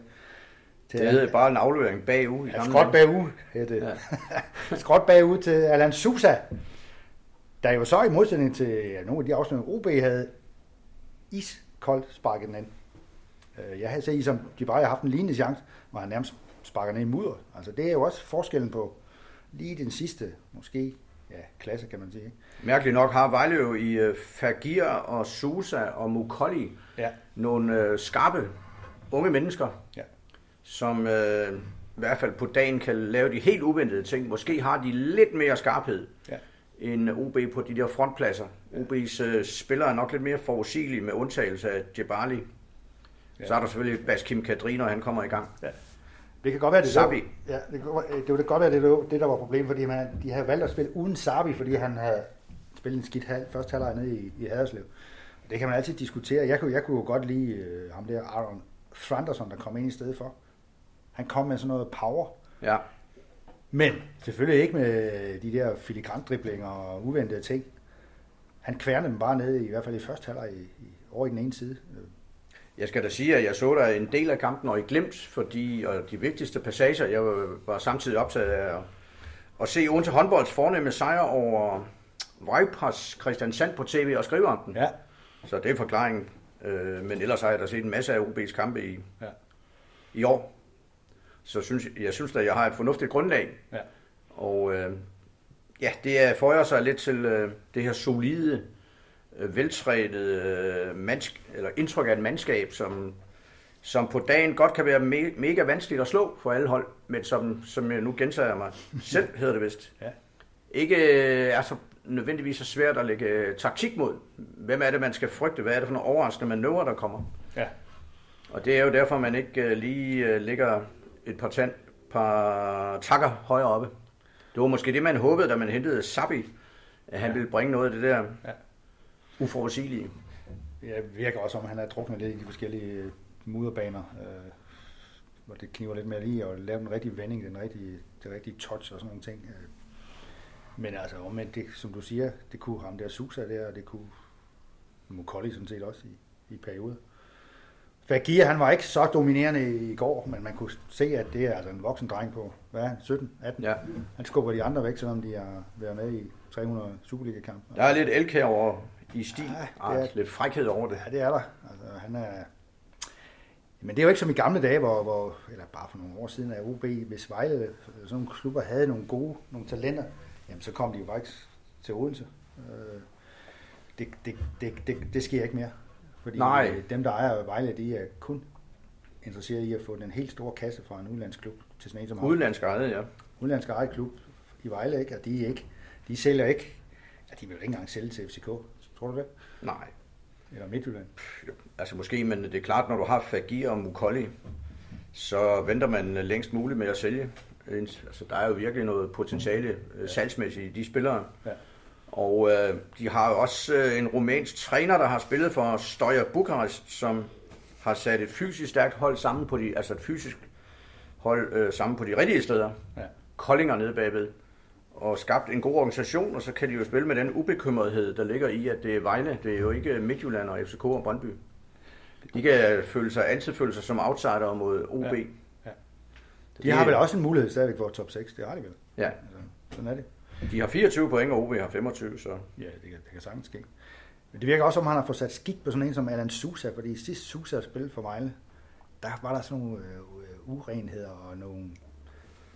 Til
Det hedder bare en aflevering bagud.
Ja, skråt bagud, hed det.
Ja.
Skråt bagud til Alan Sousa, der jo så i modsætning til nogle af de afslutninger, OB havde iskoldt sparket den ind. Øh, Jeg havde set, som de bare havde haft en lignende chance, hvor han nærmest sparker ned i mudder. Altså det er jo også forskellen på lige den sidste, måske ja, klasse, kan man sige.
Mærkeligt nok har Vejle jo i øh, Fagir og Susa og Mukolli
Ja.
nogle øh, skarpe unge mennesker,
Ja.
Som øh, i hvert fald på dagen kan lave de helt uventede ting. Måske har de lidt mere skarphed
Ja.
end OB på de der frontpladser. OB's øh, spillere er nok lidt mere forudsigelige med undtagelse af Jebali.
Ja.
Så er der selvfølgelig Baskim Kadri, når han kommer i gang.
Det kan godt være, det,
Sabi.
Ja, det, kan, det godt være, det, det der var problemet, fordi man, de havde valgt at spille uden Sabi, fordi han havde spillet en skidt halv, første halvleg nede i, i Haderslev. Det kan man altid diskutere. Jeg kunne, jeg kunne jo godt lide øh, ham der, Aaron Thranderson, der kom ind i stedet for. Han kom med sådan noget power.
Ja,
Men selvfølgelig ikke med de der filigrandriblinger og uventede ting. Han kværnede dem bare ned, i hvert fald i første halvleg, i, i, over i den ene side.
Jeg skal da sige, at jeg så der en del af kampen og i glemt, fordi og de vigtigste passager, jeg var- samtidig optaget af at, at se Odense håndbolds fornemme sejr over Vejpas Christian Sand på tv og skrive om den.
Ja,
Så det er forklaringen. Øh, men ellers har jeg da set en masse af OB's kampe i,
ja,
i år. Så synes, jeg synes at jeg har et fornuftigt grundlag.
ja.
Og øh, ja, det er føjer sig lidt til øh, det her solide, øh, veltrænet øh, mandsk, eller indtryk af et mandskab, som, som på dagen godt kan være me- mega vanskeligt at slå for alle hold, men som, som jeg nu gentager mig selv, hedder det vist.
Ja.
Ikke øh, er så nødvendigvis så svært at lægge øh, taktik mod. Hvem er det, man skal frygte? Hvad er det for nogle overraskende manøvrer, der kommer?
ja.
Og det er jo derfor, man ikke øh, lige øh, ligger et par, tand, par takker højere oppe. Det var måske det, man håbede, da man hentede Sabi, at han
Ja.
ville bringe noget af det der
Ja.
uforudsigelige.
Det virker også, som han er druknet lidt i de forskellige øh, mudderbaner, øh, hvor det kniver lidt mere lige at lave den rigtige vending, den rigtige, det rigtige touch og sådan nogle ting. øh. Men altså, omvendt, det, som du siger, det kunne ham der Susa der, og det kunne Mukolli sådan set også i, i perioder. Fagir, han var ikke så dominerende i går, men man kunne se, at det er altså en voksen dreng på, hvad er han, 17, 18?
Ja.
Han skubber de andre væk, selvom de har været med i 300 Superliga-kampe.
Der er lidt elkær over i stil.
Ja, det er-
ah, lidt frækhed over det.
Ja, det er der. Altså, han er... Men det er jo ikke som i gamle dage, hvor, hvor eller bare for nogle år siden, at OB, hvis Vejle, sådan nogle klubber havde nogle gode, nogle talenter, jamen så kom de jo faktisk til Odense. Øh, Det, det, det, det, det sker ikke mere. Fordi
Nej.
øh, dem, der ejer Vejle, de er kun interesseret i at få den helt store kasse fra en udlandsk klub til sådan en som.
Udenlandsk ejet, ja.
Udlandsk ejet klub i Vejle, ikke? og de, er ikke, de sælger ikke, ja, de vil jo ikke engang sælge til FCK. Tror du det?
Nej,
Eller Midtjylland?
altså måske, men det er klart, når du har Fagir og Mukolli, så venter man længst muligt med at sælge. Altså, der er jo virkelig noget potentiale øh, salgsmæssigt i de spillere.
Ja.
Og øh, de har jo også øh, en rumænsk træner, der har spillet for Stoja Bukarest, som har sat et fysisk stærkt hold sammen på de, altså et fysisk hold øh, sammen på de rigtige steder.
Ja.
Koldinger nede bagved. Og skabt en god organisation, og så kan de jo spille med den ubekymrethed, der ligger i, at det er Vejle. Det er jo ikke Midtjylland og FCK og Brøndby. De kan føle sig, altid føle sig som outsider mod OB.
Ja.
Ja.
Ja. De har vel også en mulighed stadigvæk for top 6, det har de vel.
Ja,
Altså, sådan er det.
De har 24 point, og OB har 25, så...
Ja, det kan, det kan sagtens ske. Men det virker også, som han har fået sat skik på sådan en som Alan Sousa, fordi sidst Sousa spillede for Vejle, der var der sådan nogle øh, urenheder og nogle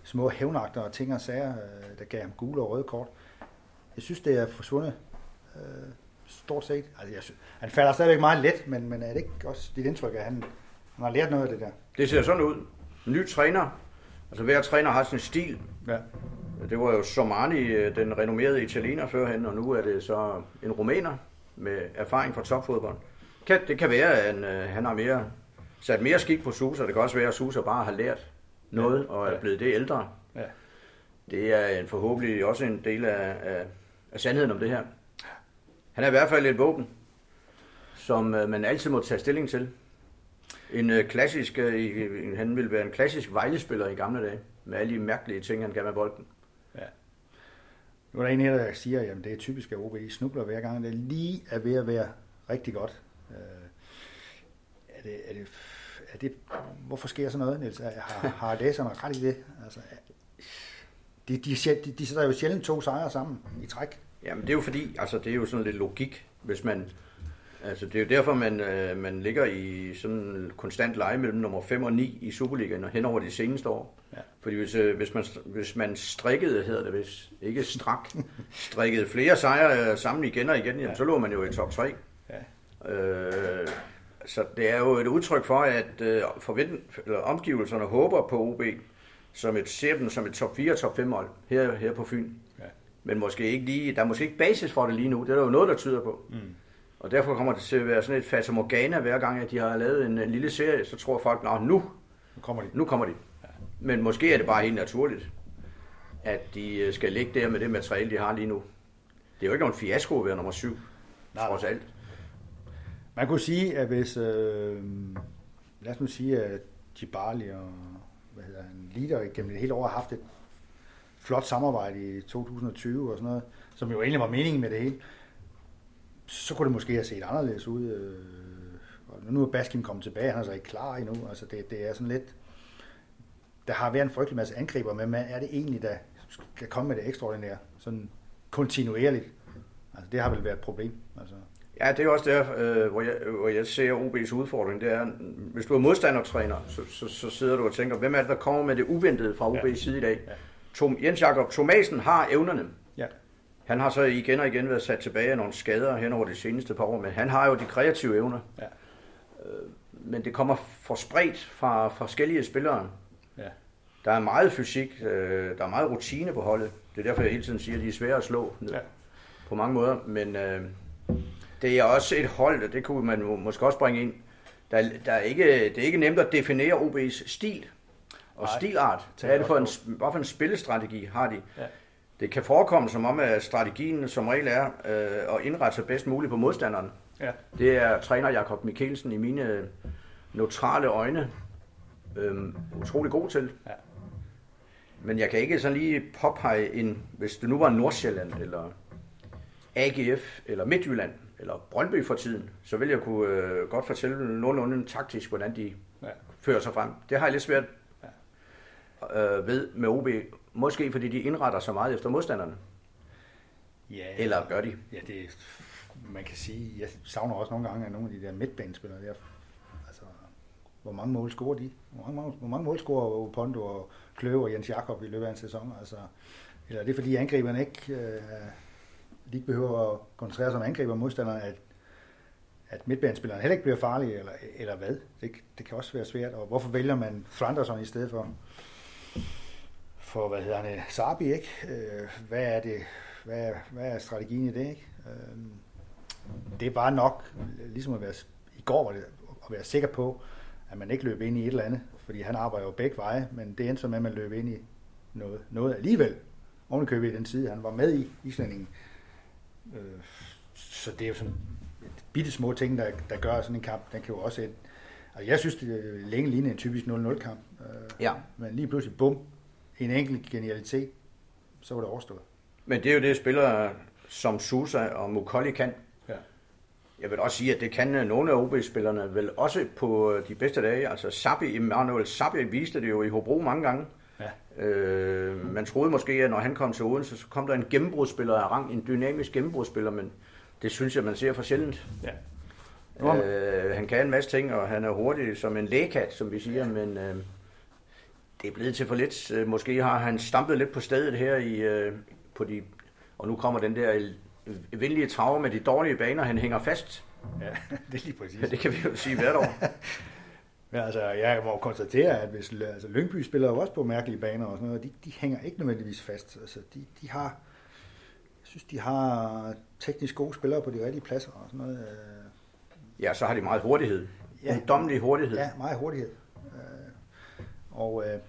små hævnagter og ting og sager, øh, der gav ham gule og røde kort. Jeg synes, det er forsvundet øh, stort set. Altså, jeg synes, han falder stadigvæk meget let, men, men er det ikke også dit indtryk, at han, han har lært noget af det der?
Det ser sådan ud. Ny træner. Altså hver træner har sin stil.
Ja.
Det var jo Somani, øh, den renommerede italiener førhen, og nu er det så en rumæner med erfaring fra topfodbold. Kan, det kan være, at han, øh, han har mere, sat mere skik på Susa. Det kan også være, at Susa bare har lært noget og er
Ja.
blevet det ældre.
Ja.
Det er en forhåbentlig også en del af, af, af sandheden om det her. Han er i hvert fald et våben, som øh, man altid må tage stilling til. En øh, klassisk, øh, han ville være en klassisk vejlespiller i gamle dage, med alle de mærkelige ting, han gav med bolden.
Nu er der en her, der siger, at det er typisk, at OB snubler hver gang. Det lige er ved at være rigtig godt. Øh, er det, er det, er det, hvorfor sker sådan noget, Niels? Er- Har, har læserne ret i det? Altså, de, de, de, de sætter jo sjældent to sejre sammen i træk.
Jamen det er jo fordi, altså det er jo sådan lidt logik, hvis man Altså, det er jo derfor, man, øh, man ligger i sådan en konstant leje mellem nummer 5 og 9 i Superligaen og hen over de seneste år.
Ja.
Fordi hvis, øh, hvis, man, hvis man strikkede, hedder det hvis ikke strak, strikkede flere sejre øh, sammen igen og igen, jamen,
Ja.
så lå man jo i top 3.
Ja.
Øh, så det er jo et udtryk for, at øh, forvent, eller omgivelserne håber på OB som et, ser dem som et top 4 top 5 hold her, her på Fyn.
Ja.
Men måske ikke lige, der er måske ikke basis for det lige nu. Det er der jo noget, der tyder på.
Mm.
Og derfor kommer det til at være sådan et fatamorgana hver gang, at de har lavet en, en lille serie, så tror folk, at nu,
Nu kommer de.
nu kommer de. Men måske er det bare helt naturligt, at de øh, skal ligge der med det materiale, de har lige nu. Det er jo ikke nogen fiasko at være nummer syv,
Nej.
trods alt.
Man kunne sige, at hvis, øh, lad os nu sige, at Jibali og hvad hedder han, Lider gennem det hele år har haft et flot samarbejde i 2020 og sådan noget, som jo egentlig var meningen med det hele, så kunne det måske have set anderledes ud. Øh, og nu er Baskin kommet tilbage, han er så ikke klar endnu. Altså det, det er sådan lidt, der har været en frygtelig masse angriber, men hvad er det egentlig, der skal komme med det ekstraordinære, sådan kontinuerligt? Altså det har vel været et problem. Altså.
Ja, det er også der, øh, hvor, jeg, hvor jeg ser OB's udfordring. Det er, hvis du er modstandertræner, så, så, så sidder du og tænker, hvem er det, der kommer med det uventede fra OB's
Ja.
side i dag?
Ja.
Tom, Jens Jakob Thomasen har evnerne. Han har så igen og igen været sat tilbage af nogle skader hen over de seneste par år, men han har jo de kreative evner.
Ja.
Øh, men det kommer for spredt fra forskellige spillere.
Ja.
Der er meget fysik, øh, der er meget rutine på holdet. Det er derfor, jeg hele tiden siger, at de er svære at slå
Ja.
på mange måder. Men øh, det er også et hold, og det kunne man måske også bringe ind. Der, der er ikke, det er ikke nemt at definere OB's stil og
Nej,
stilart. Hvad er det for en, hvad for en spillestrategi har de?
Ja.
Det kan forekomme som om, at strategien som regel er øh, at indrette sig bedst muligt på modstanderen.
Ja.
Det er træner Jakob Mikkelsen i mine neutrale øjne øh, utrolig god til.
Ja.
Men jeg kan ikke sådan lige påpege en, hvis det nu var Nordsjælland, eller AGF, eller Midtjylland, eller Brøndby for tiden, så vil jeg kunne øh, godt fortælle nogenlunde taktisk, hvordan de
Ja.
fører sig frem. Det har jeg lidt svært øh, ved med OB. Måske fordi de indretter sig meget efter modstanderne.
Ja,
Eller gør de?
Ja, det man kan sige, jeg savner også nogle gange, at nogle af de der midtbanespillere der, altså, hvor mange mål scorer de? Hvor mange, hvor mange mål scorer Pondo og Kløve og Jens Jakob i løbet af en sæson? Altså, eller er det fordi angriberne ikke, øh, de ikke behøver at koncentrere sig om angriber modstanderne, at, at midtbanespilleren heller ikke bliver farlig, eller, eller hvad? Det, det kan også være svært. Og hvorfor vælger man Flanderson i stedet for, for hvad hedder han, Sabi, ikke? Øh, hvad er det, hvad er, hvad er strategien i det, ikke? Øh, det er bare nok, ligesom at være, i går var det, at være sikker på, at man ikke løb ind i et eller andet, fordi han arbejder jo begge veje, men det endte så med, at man løb ind i noget, noget alligevel, ovenikøbet i den side, han var med i islændingen. Øh, så det er jo sådan et bitte små ting, der, der gør sådan en kamp, den kan jo også et, altså jeg synes, det er længe lignende en typisk 0-0 kamp, øh,
Ja.
men lige pludselig, bum, en enkelt genialitet, så var det overstået.
Men det er jo det, spillere som Susa og Mukolli kan.
Ja.
Jeg vil også sige, at det kan øh, nogle af OB-spillerne vel også på øh, de bedste dage. Altså Sabi, Emmanuel Sabi viste det jo i Hobro mange gange.
Ja.
Øh, man troede måske, at når han kom til Odense, så kom der en gennembrudsspiller af rang, en dynamisk gennembrudsspiller, men det synes jeg, man ser for sjældent.
Ja.
Øh, han kan en masse ting, og han er hurtig som en lægekat, som vi siger, ja. men øh, det er blevet til for lidt. Øh, Måske har han stampet lidt på stedet her i, øh, på de, og nu kommer den der venlige trave med de dårlige baner, han hænger fast.
Ja, det er lige præcis.
Ja, det kan vi jo sige hvert år.
Men altså, jeg må konstatere, at hvis altså, Lyngby spiller jo også på mærkelige baner og sådan noget, de, de hænger ikke nødvendigvis fast. Altså, de, de har, jeg synes, de har teknisk gode spillere på de rigtige pladser og sådan noget. øh,
Ja, så har de meget hurtighed.
Ja.
Ungdommelig hurtighed.
Ja, meget hurtighed. Øh, Og øh,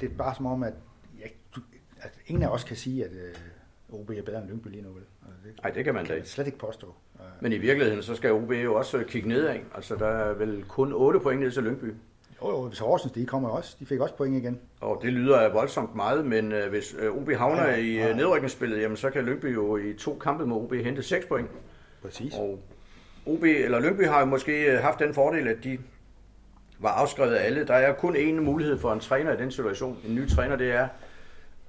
det er bare som om, at, ja, du, at ingen af os kan sige, at øh, OB er bedre end Lyngby lige nu. Vel? Altså, det
Nej, det kan man da ikke.
man slet ikke påstå. Øh,
Men i virkeligheden, så skal OB jo også kigge nedad. Altså, der er vel kun 8 point ned til Lyngby.
Jo, jo, hvis Horsens, de kommer også. De fik også point igen.
Og det lyder voldsomt meget, men øh, hvis øh, OB havner
Ja,
ja, i øh, nedrykningsspillet, jamen så kan Lyngby jo i to kampe med OB hente 6 point.
Præcis.
Og OB eller Lyngby har jo måske øh, haft den fordel, at de var afskrevet af alle. Der er kun én mulighed for en træner i den situation. En ny træner, det er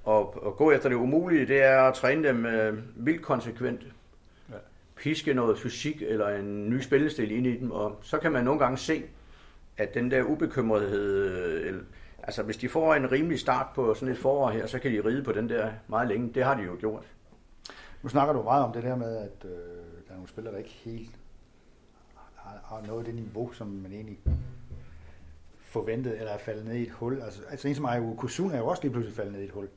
at, at gå efter det umulige. Det er at træne dem øh, vildt konsekvent.
Ja.
piske noget fysik eller en ny spillestil ind i dem, og så kan man nogle gange se, at den der ubekymrethed, øh, altså hvis de får en rimelig start på sådan et forår her, så kan de ride på den der meget længe. Det har de jo gjort.
Nu snakker du meget om det der med, at øh, der er nogle spillere, der ikke helt har, har nået det niveau, som man egentlig forventet, eller er faldet ned i et hul. Altså, altså en som Ayo Kusun er jo også lige pludselig faldet ned i et hul.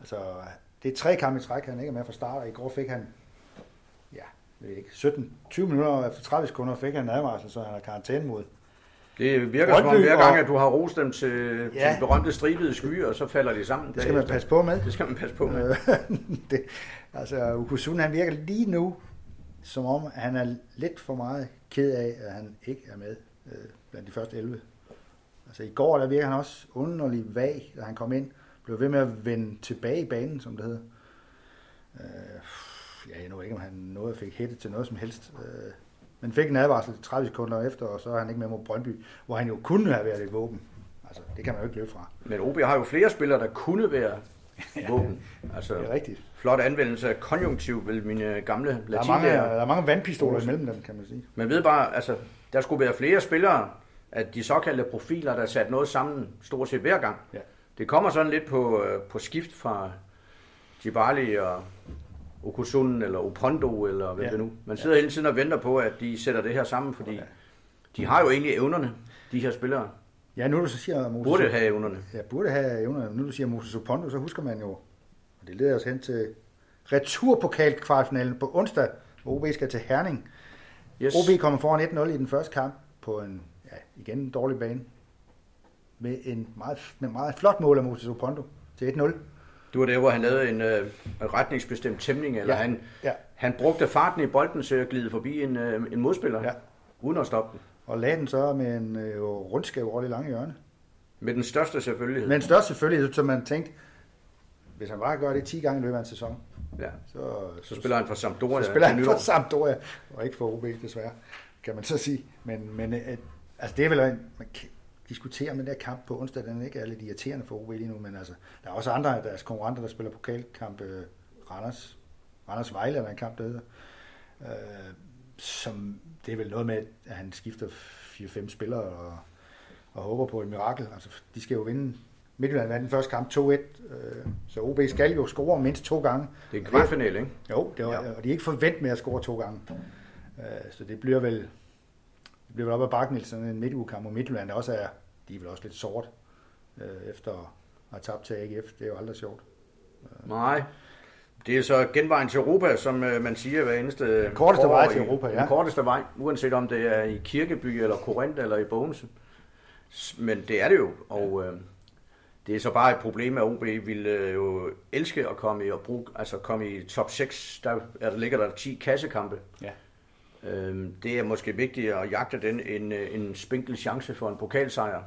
Altså, det er tre kampe i træk, han ikke er med fra start, og i går fik han, ja, ved ikke, 17-20 minutter efter 30 sekunder fik han en advarsel, så han har karantæne mod.
Det virker som om
Brøndby
hver gang,
og-
at du har rost dem til,
Ja.
til berømte stribede skyer, og så falder de sammen.
Det skal man passe på med.
Det skal man passe på med.
Det, altså, Ukusun, han virker lige nu, som om han er lidt for meget ked af, at han ikke er med øh, blandt de første 11. Altså i går, der virker han også underlig vag, da han kom ind. Blev ved med at vende tilbage i banen, som det hedder. Øh, ja, jeg ved ikke, om han nåede at fik hættet til noget som helst. Øh, men fik en advarsel 30 sekunder efter, og så er han ikke med mod Brøndby, hvor han jo kunne have været et våben. Altså, det kan man jo ikke løbe fra.
Men OB har jo flere spillere, der kunne være våben. Altså,
Det er rigtigt.
flot anvendelse af konjunktiv, vil mine gamle
Der er, mange, der er mange vandpistoler imellem dem, kan man sige.
Man ved bare, altså, der skulle være flere spillere, at de såkaldte profiler, der sat noget sammen stort set hver gang.
Ja.
Det kommer sådan lidt på, øh, på skift fra Djibali og Okusun eller Opondo eller hvad
Ja.
ja. det nu. Man sidder hele tiden og venter på, at de sætter det her sammen, fordi
Ja.
de har jo egentlig evnerne, de her spillere.
Ja, nu du så siger Moses,
Burde have evnerne.
Ja, burde have evner. Nu du siger Moses Opondo, så husker man jo, og det leder os hen til returpokalkvartfinalen på onsdag, hvor OB skal til Herning.
Yes.
OB kommer foran 1-0 i den første kamp på en, ja, igen en dårlig bane. Med en meget, med meget flot mål af Moses Opondo til 1-0.
Det var der, hvor han lavede en øh, retningsbestemt tæmning, eller
Ja.
han,
Ja.
han brugte farten i bolden til at glide forbi en, øh, en modspiller,
Ja.
uden at stoppe den.
Og lagde den så med en øh, rundskab over det lange hjørne.
Med den største selvfølgelighed.
Men størst selvfølgelig, så man tænkte, hvis han bare gør det 10 gange i løbet af en sæson,
ja.
så,
Så spiller han for Sampdoria.
Så spiller han for Sampdoria, og ikke for OB desværre, kan man så sige. Men, men øh, altså det er vel, en- man kan diskutere med den der kamp på onsdag, den ikke er lidt irriterende for OB lige nu, men altså, der er også andre af deres konkurrenter, der spiller pokalkamp, øh, Randers, Randers Vejle er der en kamp, der hedder, øh, som, det er vel noget med, at han skifter 4-5 spillere og, og håber på et mirakel. Altså, de skal jo vinde Midtjylland vandt den første kamp 2-1, øh, så OB skal jo score mindst to gange.
Det er en kvartfinale, ikke?
Jo, det var. Ja. og de er ikke forventet med at score to gange. Øh, så det bliver vel, det bliver vel op ad bakken i sådan en midtugekamp, og Midtjylland også er, de er vel også lidt sort, øh, efter at have tabt til AGF. Det er jo aldrig sjovt.
Nej. Det er så genvejen til Europa, som øh, man siger hver eneste
Den korteste
forår
vej til Europa, ja.
Den korteste vej, uanset om det er i Kirkeby, eller Korinth, eller i Bogense. Men det er det jo, og øh, det er så bare et problem, at OB ville øh, jo elske at komme i, og bruge, altså komme i top 6. Der, er, der ligger der 10 kassekampe.
Ja.
Øh, det er måske vigtigt at jagte den en, øh, en spinkel chance for en pokalsejr.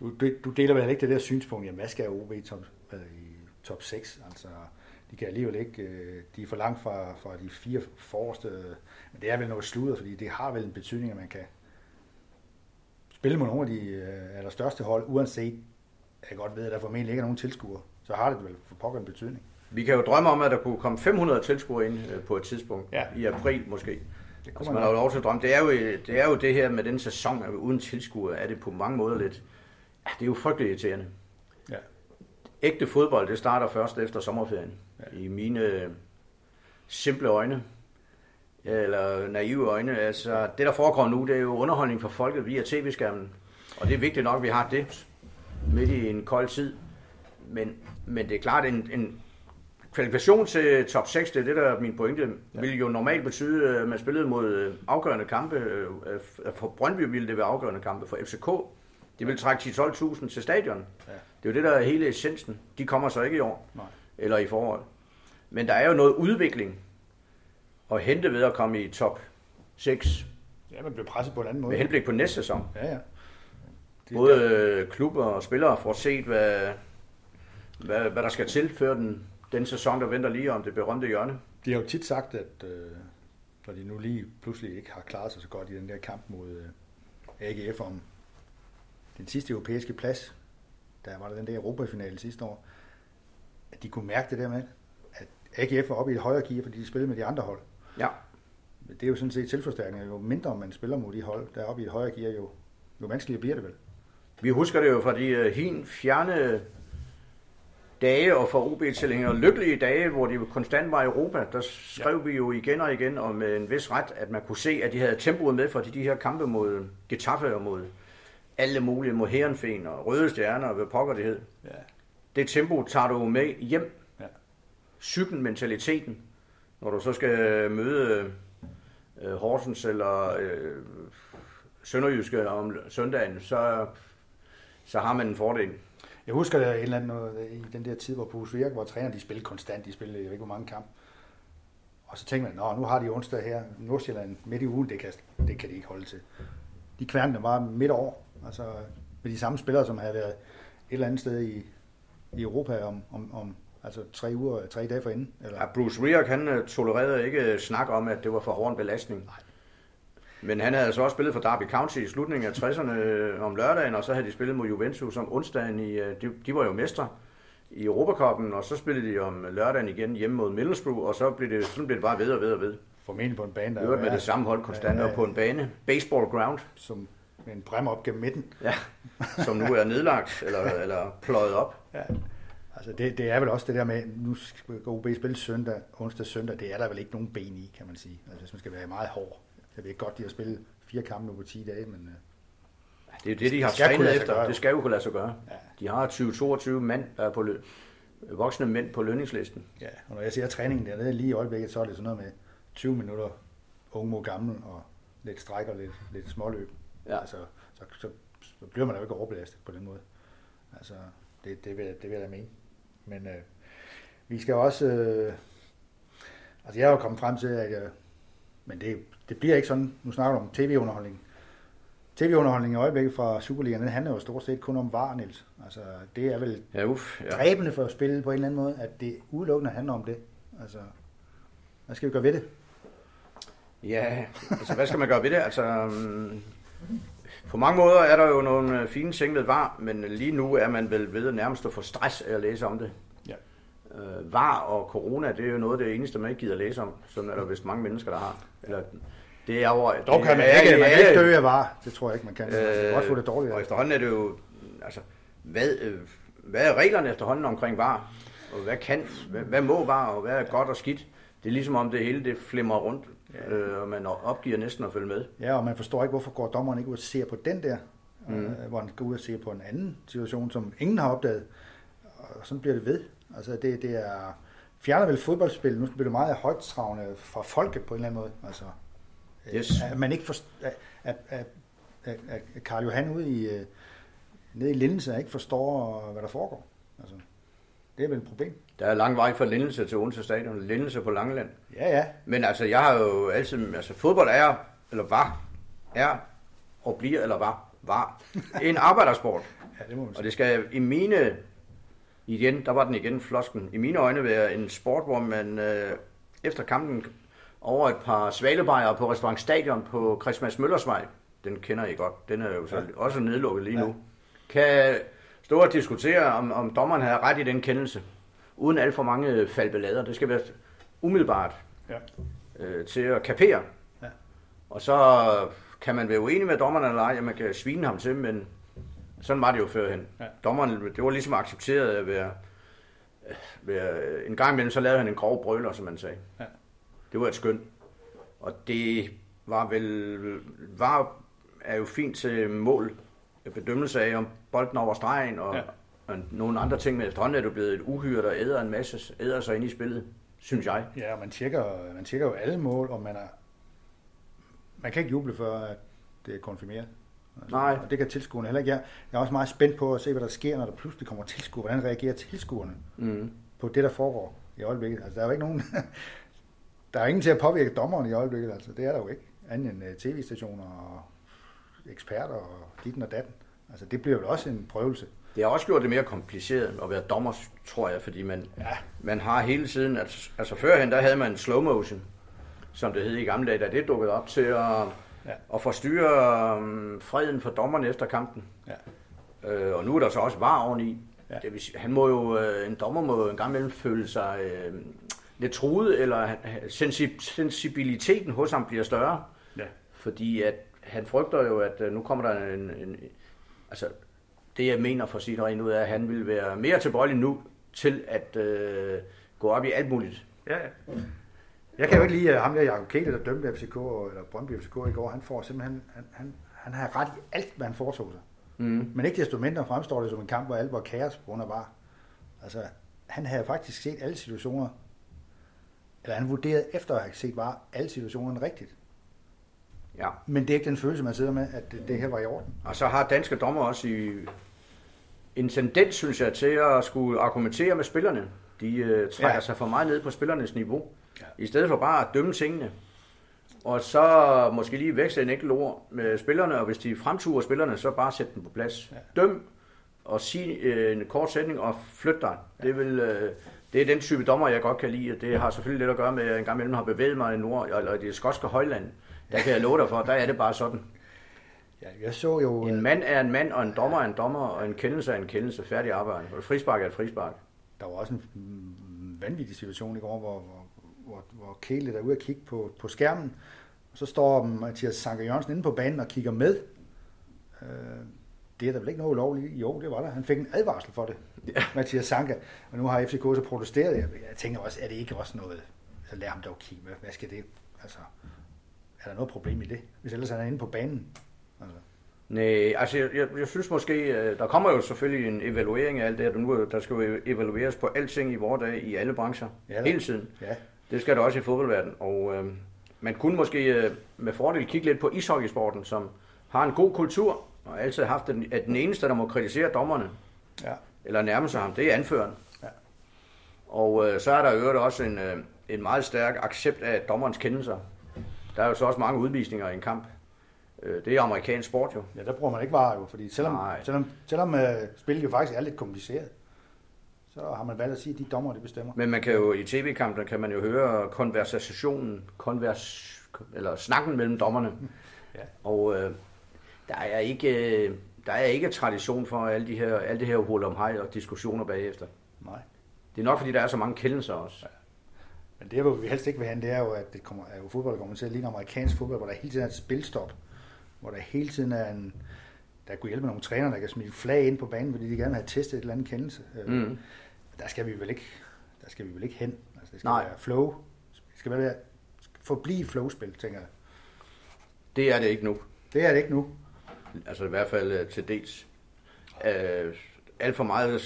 Du, du, du deler vel ikke det der synspunkt, at hvad skal OB top, øh, i top 6? Altså, de kan alligevel ikke, øh, de er for langt fra, fra de fire forreste, men det er vel noget sludder, fordi det har vel en betydning, at man kan spille mod nogle af de øh, allerstørste hold, uanset, at jeg godt ved, at der formentlig ikke er nogen tilskuere, så har det vel for pokker en betydning.
Vi kan jo drømme om, at der kunne komme 500 tilskuere ind øh, på et tidspunkt.
Ja.
I april måske.
Det
Altså,
kunne
man
man
har jo lov til at drømme. Det er, jo, det er jo det her med den sæson, at uden tilskuere er det på mange måder lidt... Ja, det er jo frygteligt irriterende.
Ja.
Ægte fodbold, det starter først efter sommerferien.
Ja.
I mine øh, simple øjne. Eller naive øjne. Altså, det der foregår nu, det er jo underholdning for folket via tv-skærmen. Og det er vigtigt nok, at vi har det midt i en kold tid. Men, men det er klart, en, en kvalifikation til top 6, det er det, der er min pointe, ja. ville jo normalt betyde, at man spillede mod øh, afgørende kampe. øh, øh, For Brøndby ville det være afgørende kampe. For FCK, det ville trække 10-12.000 til stadion.
Ja.
Det er jo det, der er hele essensen. De kommer så ikke i år,
Nej.
eller i foråret. Men der er jo noget udvikling at hente ved at komme i top 6,
Ja, man bliver presset på en anden måde.
med henblik på næste sæson.
Ja, ja. Det,
Både øh, klubber og spillere får set, hvad, hvad, hvad der skal til, før den, den sæson, der venter lige om det berømte hjørne.
De har jo tit sagt, at øh, når de nu lige pludselig ikke har klaret sig så godt i den der kamp mod øh, AGF om den sidste europæiske plads, der var der den der Europafinale sidste år, at de kunne mærke det der med, at AGF var oppe i et højere gear, fordi de spillede med de andre hold.
Ja.
Det er jo sådan set selvforstærkende. Jo mindre man spiller mod de hold, der er oppe i et højere gear, jo, jo vanskeligere bliver det vel.
Vi husker det jo fra de uh, hin fjerne dage og for OB-tilhængere lykkelige dage, hvor de konstant var i Europa. Der skrev ja. vi jo igen og igen og med en vis ret, at man kunne se, at de havde tempoet med for de her kampe mod Getafe og mod alle mulige, mod Herrenfen og Røde Stjerner og hvad pokker det hed. Ja. Det tempo tager du med hjem. Ja. Cyklen, mentaliteten, når du så skal møde øh, Horsens eller øh, Sønderjyske om søndagen, så, så har man en fordel.
Jeg husker der et eller andet i den der tid, hvor Bruce Virk var træner, de spillede konstant, de spillede jeg ved ikke hvor mange kampe. Og så tænkte man, nu har de onsdag her, Nordsjælland midt i ugen, det kan, det kan de ikke holde til. De kværnene var midt over, altså med de samme spillere, som havde været et eller andet sted i, i Europa om, om, om altså tre uger, tre dage forinden.
Eller? Ja, Bruce Rierk, han øh, tolererede ikke snak om, at det var for hård en belastning. Nej. Men han havde så også spillet for Derby County i slutningen af 60'erne øh, om lørdagen, og så havde de spillet mod Juventus om onsdagen. I, øh, de, de var jo mestre i Europacupen, og så spillede de om lørdagen igen hjemme mod Middlesbrough, og så blev det, sådan blev det bare ved og ved og ved.
Formentlig på en bane,
der med det samme hold konstant, ja, ja, ja. og på en bane. Baseball ground.
Som med en brem op gennem midten.
Ja, som nu er nedlagt, eller, eller pløjet op. Ja.
Altså det, det er vel også det der med, nu skal OB spille søndag, onsdag, søndag, det er der vel ikke nogen ben i, kan man sige. Altså hvis man skal være meget hård. Jeg ved godt, de har spillet fire kampe nu på 10 dage, men... Øh,
det er jo det, de har trænet efter. Gøre, det skal jo kunne lade sig gøre. Ja. De har 20-22 mand, der er på løn, voksne mænd på lønningslisten.
Ja, og når jeg siger træningen dernede lige i øjeblikket, så er det sådan noget med 20 minutter unge mod gamle, og lidt stræk og lidt, lidt småløb. Ja. Altså, så, så, så bliver man jo ikke overbelastet på den måde. Altså, det, det, vil, det vil jeg da mene. Men øh, vi skal også... Øh, altså, jeg er jo kommet frem til, at jeg, men det, det bliver ikke sådan, nu snakker du om tv-underholdning. TV-underholdning i øjeblikket fra Superligaen, den handler jo stort set kun om var, Niels. Altså, det er vel ja, uf, ja. dræbende for at spille på en eller anden måde, at det udelukkende handler om det. Altså, hvad skal vi gøre ved det?
Ja, altså hvad skal man gøre ved det? Altså, um, på mange måder er der jo nogle øh, fine ting ved var, men lige nu er man vel ved nærmest at få stress af at læse om det. Uh, var og corona, det er jo noget af det eneste, man ikke gider læse om. Sådan er der vist mange mennesker, der har. Eller,
det er over... Dog kan man ikke, man kan ikke dø af var. Det tror jeg ikke, man kan. Man kan godt få det dårligt.
Og efterhånden er det jo... Altså, hvad, øh, hvad er reglerne efterhånden omkring var? Og hvad kan, hvad, hvad må var, og hvad er godt og skidt? Det er ligesom om det hele det flimmer rundt, ja. øh, og man opgiver næsten at følge med.
Ja, og man forstår ikke, hvorfor går dommeren ikke ud og ser på den der, mm. øh, hvor han går ud og ser på en anden situation, som ingen har opdaget. Og sådan bliver det ved. Altså det, det er fjerner vel fodboldspil, nu bliver det meget højtstravende fra folket på en eller anden måde. Altså, Yes. At man ikke forstår, at, at, at, at, at Karl Johan ude i, øh, nede i Lindelse ikke forstår, hvad der foregår. Altså, det er vel et problem.
Der er lang vej fra Lindelse til Odense Stadion. Lindelse på Langeland.
Ja, ja.
Men altså, jeg har jo altid... Altså, fodbold er, eller var, er og bliver, eller var, var en arbejdersport. ja, det må man sige. Og det skal i mine... Igen, der var den igen, flosken. I mine øjne være en sport, hvor man øh, efter kampen over et par svalebejere på restaurant Stadion på Christmas Møllersvej. Den kender I godt. Den er jo så ja. også nedlukket lige nu. Ja. Kan stå og diskutere, om, om dommeren havde ret i den kendelse, uden alt for mange faldbelader. Det skal være umiddelbart ja. øh, til at kapere. Ja. Og så kan man være uenig med dommeren eller ej, at man kan svine ham til, men sådan var det jo førhen. Ja. Dommeren, det var ligesom accepteret at være, være, en gang imellem, så lavede han en grov brøler, som man sagde. Ja. Det var et skøn. Og det var vel, var er jo fint til mål, bedømmelse af, om bolden over stregen, og, ja. og nogle andre ting, men efterhånden er det blevet et uhyre, der æder en masse, æder sig ind i spillet, synes jeg.
Ja, man tjekker, man tjekker jo alle mål, og man er, man kan ikke juble for, at det er konfirmeret. Altså, Nej. Og det kan tilskuerne heller ikke. Jeg, jeg er også meget spændt på at se, hvad der sker, når der pludselig kommer tilskuere. Hvordan reagerer tilskuerne mm. på det, der foregår i øjeblikket? Altså, der er jo ikke nogen, der er ingen til at påvirke dommeren i øjeblikket, altså det er der jo ikke. Anden end uh, tv-stationer og eksperter og ditten og datten. Altså det bliver jo også en prøvelse.
Det har også gjort det mere kompliceret at være dommer, tror jeg, fordi man, ja. man har hele tiden, altså, altså førhen der havde man slow motion, som det hed i gamle dage, da det dukkede op til at, ja. at forstyrre um, freden for dommerne efter kampen. Ja. Øh, og nu er der så også var oveni. Ja. Det vil sige, han må jo, øh, en dommer må en gang imellem føle sig øh, lidt truet, eller sensibiliteten hos ham bliver større.
Ja.
Fordi at han frygter jo, at øh, nu kommer der en, en altså det jeg mener for sit rent ud af, at han vil være mere tilbøjelig nu til at øh, gå op i alt muligt.
Ja, ja. Jeg kan jo ikke lide ham der Jacob Kæle, der dømte FCK, eller Brøndby FCK i går. Han får simpelthen, han, han, han har ret i alt, hvad han foretog sig.
Mm.
Men ikke desto mindre fremstår det som en kamp, hvor alt var kaos på grund af var. Altså, han havde faktisk set alle situationer, eller han vurderede efter at have set var alle situationerne rigtigt.
Ja.
Men det er ikke den følelse, man sidder med, at det, det her var i orden.
Og så har danske dommer også i en tendens, synes jeg, til at skulle argumentere med spillerne. De øh, trækker
ja.
sig for meget ned på spillernes niveau.
Ja.
I stedet for bare at dømme tingene. Og så måske lige veksle en enkelt ord med spillerne, og hvis de fremturer spillerne, så bare sætte dem på plads.
Ja.
Døm og sig øh, en kort sætning og flyt dig. Ja. Det, vil, øh, det er den type dommer, jeg godt kan lide. Det har selvfølgelig lidt at gøre med, at jeg engang imellem har bevæget mig i nord, eller det skotske højland. Der kan jeg love dig for, der er det bare sådan.
Ja, jeg så jo...
En mand er en mand, og en dommer er en dommer, og en kendelse er en kendelse. Færdig arbejde. Og frispark er et frispark.
Der var også en mm, vanvittig situation i går, hvor, hvor, hvor, hvor Kæle er ude at kigge på, på skærmen, og så står Mathias Sanker Jørgensen inde på banen og kigger med. Øh, det er der vel ikke noget ulovligt i? Jo, det var der. Han fik en advarsel for det,
Ja.
Mathias Sanka. Og nu har FCK så protesteret. Jeg, tænker også, er det ikke også noget... Så lad ham dog kigge. Hvad, hvad skal det... Altså, er der noget problem i det? Hvis ellers han er inde på banen. Altså,
Nej, altså jeg, jeg, jeg synes måske, øh, der kommer jo selvfølgelig en evaluering af alt det her. Nu, der skal jo evalueres på alting i vores dag, i alle brancher,
Ja,
ja,
da.
hele tiden.
ja,
Det skal der også i fodboldverdenen. Og øh, man kunne måske øh, med fordel kigge lidt på ishockeysporten, som har en god kultur, og altid haft den, at den eneste, der må kritisere dommerne,
ja,
eller nærme sig ham, det er anføreren.
Ja.
Og øh, så er der i øvrigt også en, øh, en meget stærk accept af dommerens kendelser. Der er jo så også mange udvisninger i en kamp. Øh, det er amerikansk sport jo.
ja, der bruger man ikke varer jo, fordi selvom,
Nej.
selvom, selvom uh, spillet jo faktisk er lidt kompliceret, så har man valgt at sige, at de dommer, det bestemmer.
Men man kan jo i tv-kampen kan man jo høre konversationen, konvers, eller snakken mellem dommerne.
Ja.
Og øh, der er ikke øh, der er ikke tradition for alle de her alle det her hul om hej og diskussioner bagefter.
Nej.
Det er nok fordi der er så mange kendelser også.
Men det, hvor vi helst ikke vil have, det er jo, at det kommer, at jo fodbold kommer til at ligne amerikansk fodbold, hvor der hele tiden er et spilstop. Hvor der hele tiden er en... Der kunne hjælpe med nogle træner, der kan smide flag ind på banen, fordi de gerne vil have testet et eller andet kendelse. Øh,
Mm.
Der skal vi vel ikke, der skal vi vel ikke hen. Altså, det skal
Nej.
være flow. Det skal være forblive flowspil, tænker jeg.
Det er det ikke nu.
Det er det ikke nu.
Altså i hvert fald øh, til dels. Øh, alt for meget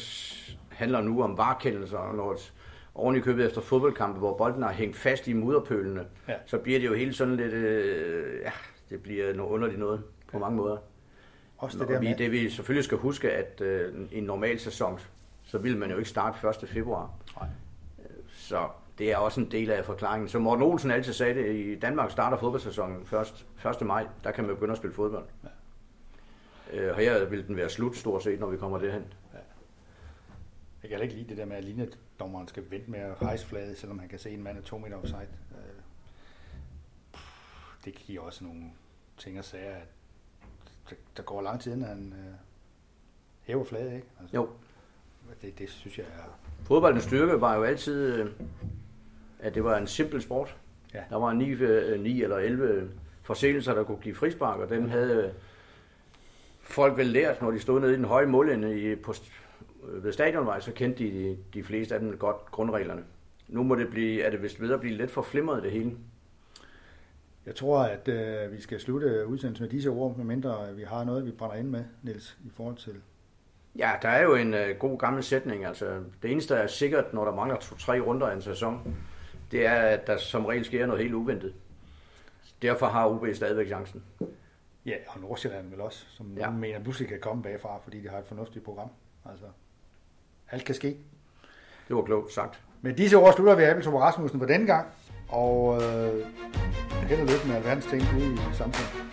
handler nu om varekendelser, når et oven i købet efter fodboldkampe, hvor bolden har hængt fast i mudderpølene,
Ja.
så bliver det jo helt sådan lidt, øh, ja, det bliver noget underligt noget på mange måder.
Også det der
vi,
med,
det vi selvfølgelig skal huske, at øh, en normal sæson, så vil man jo ikke starte 1. februar.
Nej.
Så det er også en del af forklaringen. Som Morten Olsen altid sagde det, i Danmark starter fodboldsæsonen 1. 1. maj. Der kan man begynde at spille fodbold.
Ja.
Øh, og her vil den være slut stort set, når vi kommer derhen.
jeg kan ikke lide det der med, at linjedommeren skal vente med at rejse flaget, selvom han kan se en mand er to meter offside. Øh, Det giver også nogle ting og sager, at der- der går lang tid, inden han øh, hæver flaget, ikke? Altså,
Jo.
Det, det synes jeg er...
Fodboldens styrke var jo altid, øh, at det var en simpel sport.
Ja.
Der var 9, øh, 9 eller 11 forseelser, der kunne give frispark, og dem havde øh, folk vel lært, når de stod nede i den høje målende i, på, øh, ved stadionvej, så kendte de, de de fleste af dem godt grundreglerne. Nu må det blive, er det vist ved at blive lidt for flimret det hele.
Jeg tror, at øh, vi skal slutte udsendelsen med disse ord, medmindre vi har noget, vi brænder ind med, Niels, i forhold til...
Ja, der er jo en øh, god gammel sætning. Altså, det eneste, der er sikkert, når der mangler to-tre runder af en sæson, det er, at der som regel sker noget helt uventet. Derfor har OB stadigvæk chancen.
Ja, og Nordsjælland vel også, som ja.
Ja.
mener pludselig kan komme bagfra, fordi de har et fornuftigt program. Altså, alt kan ske.
Det var klogt sagt.
Med disse ord slutter vi Abel Rasmussen for denne gang, og øh, held og lykke med alverdens ting ude i samfundet.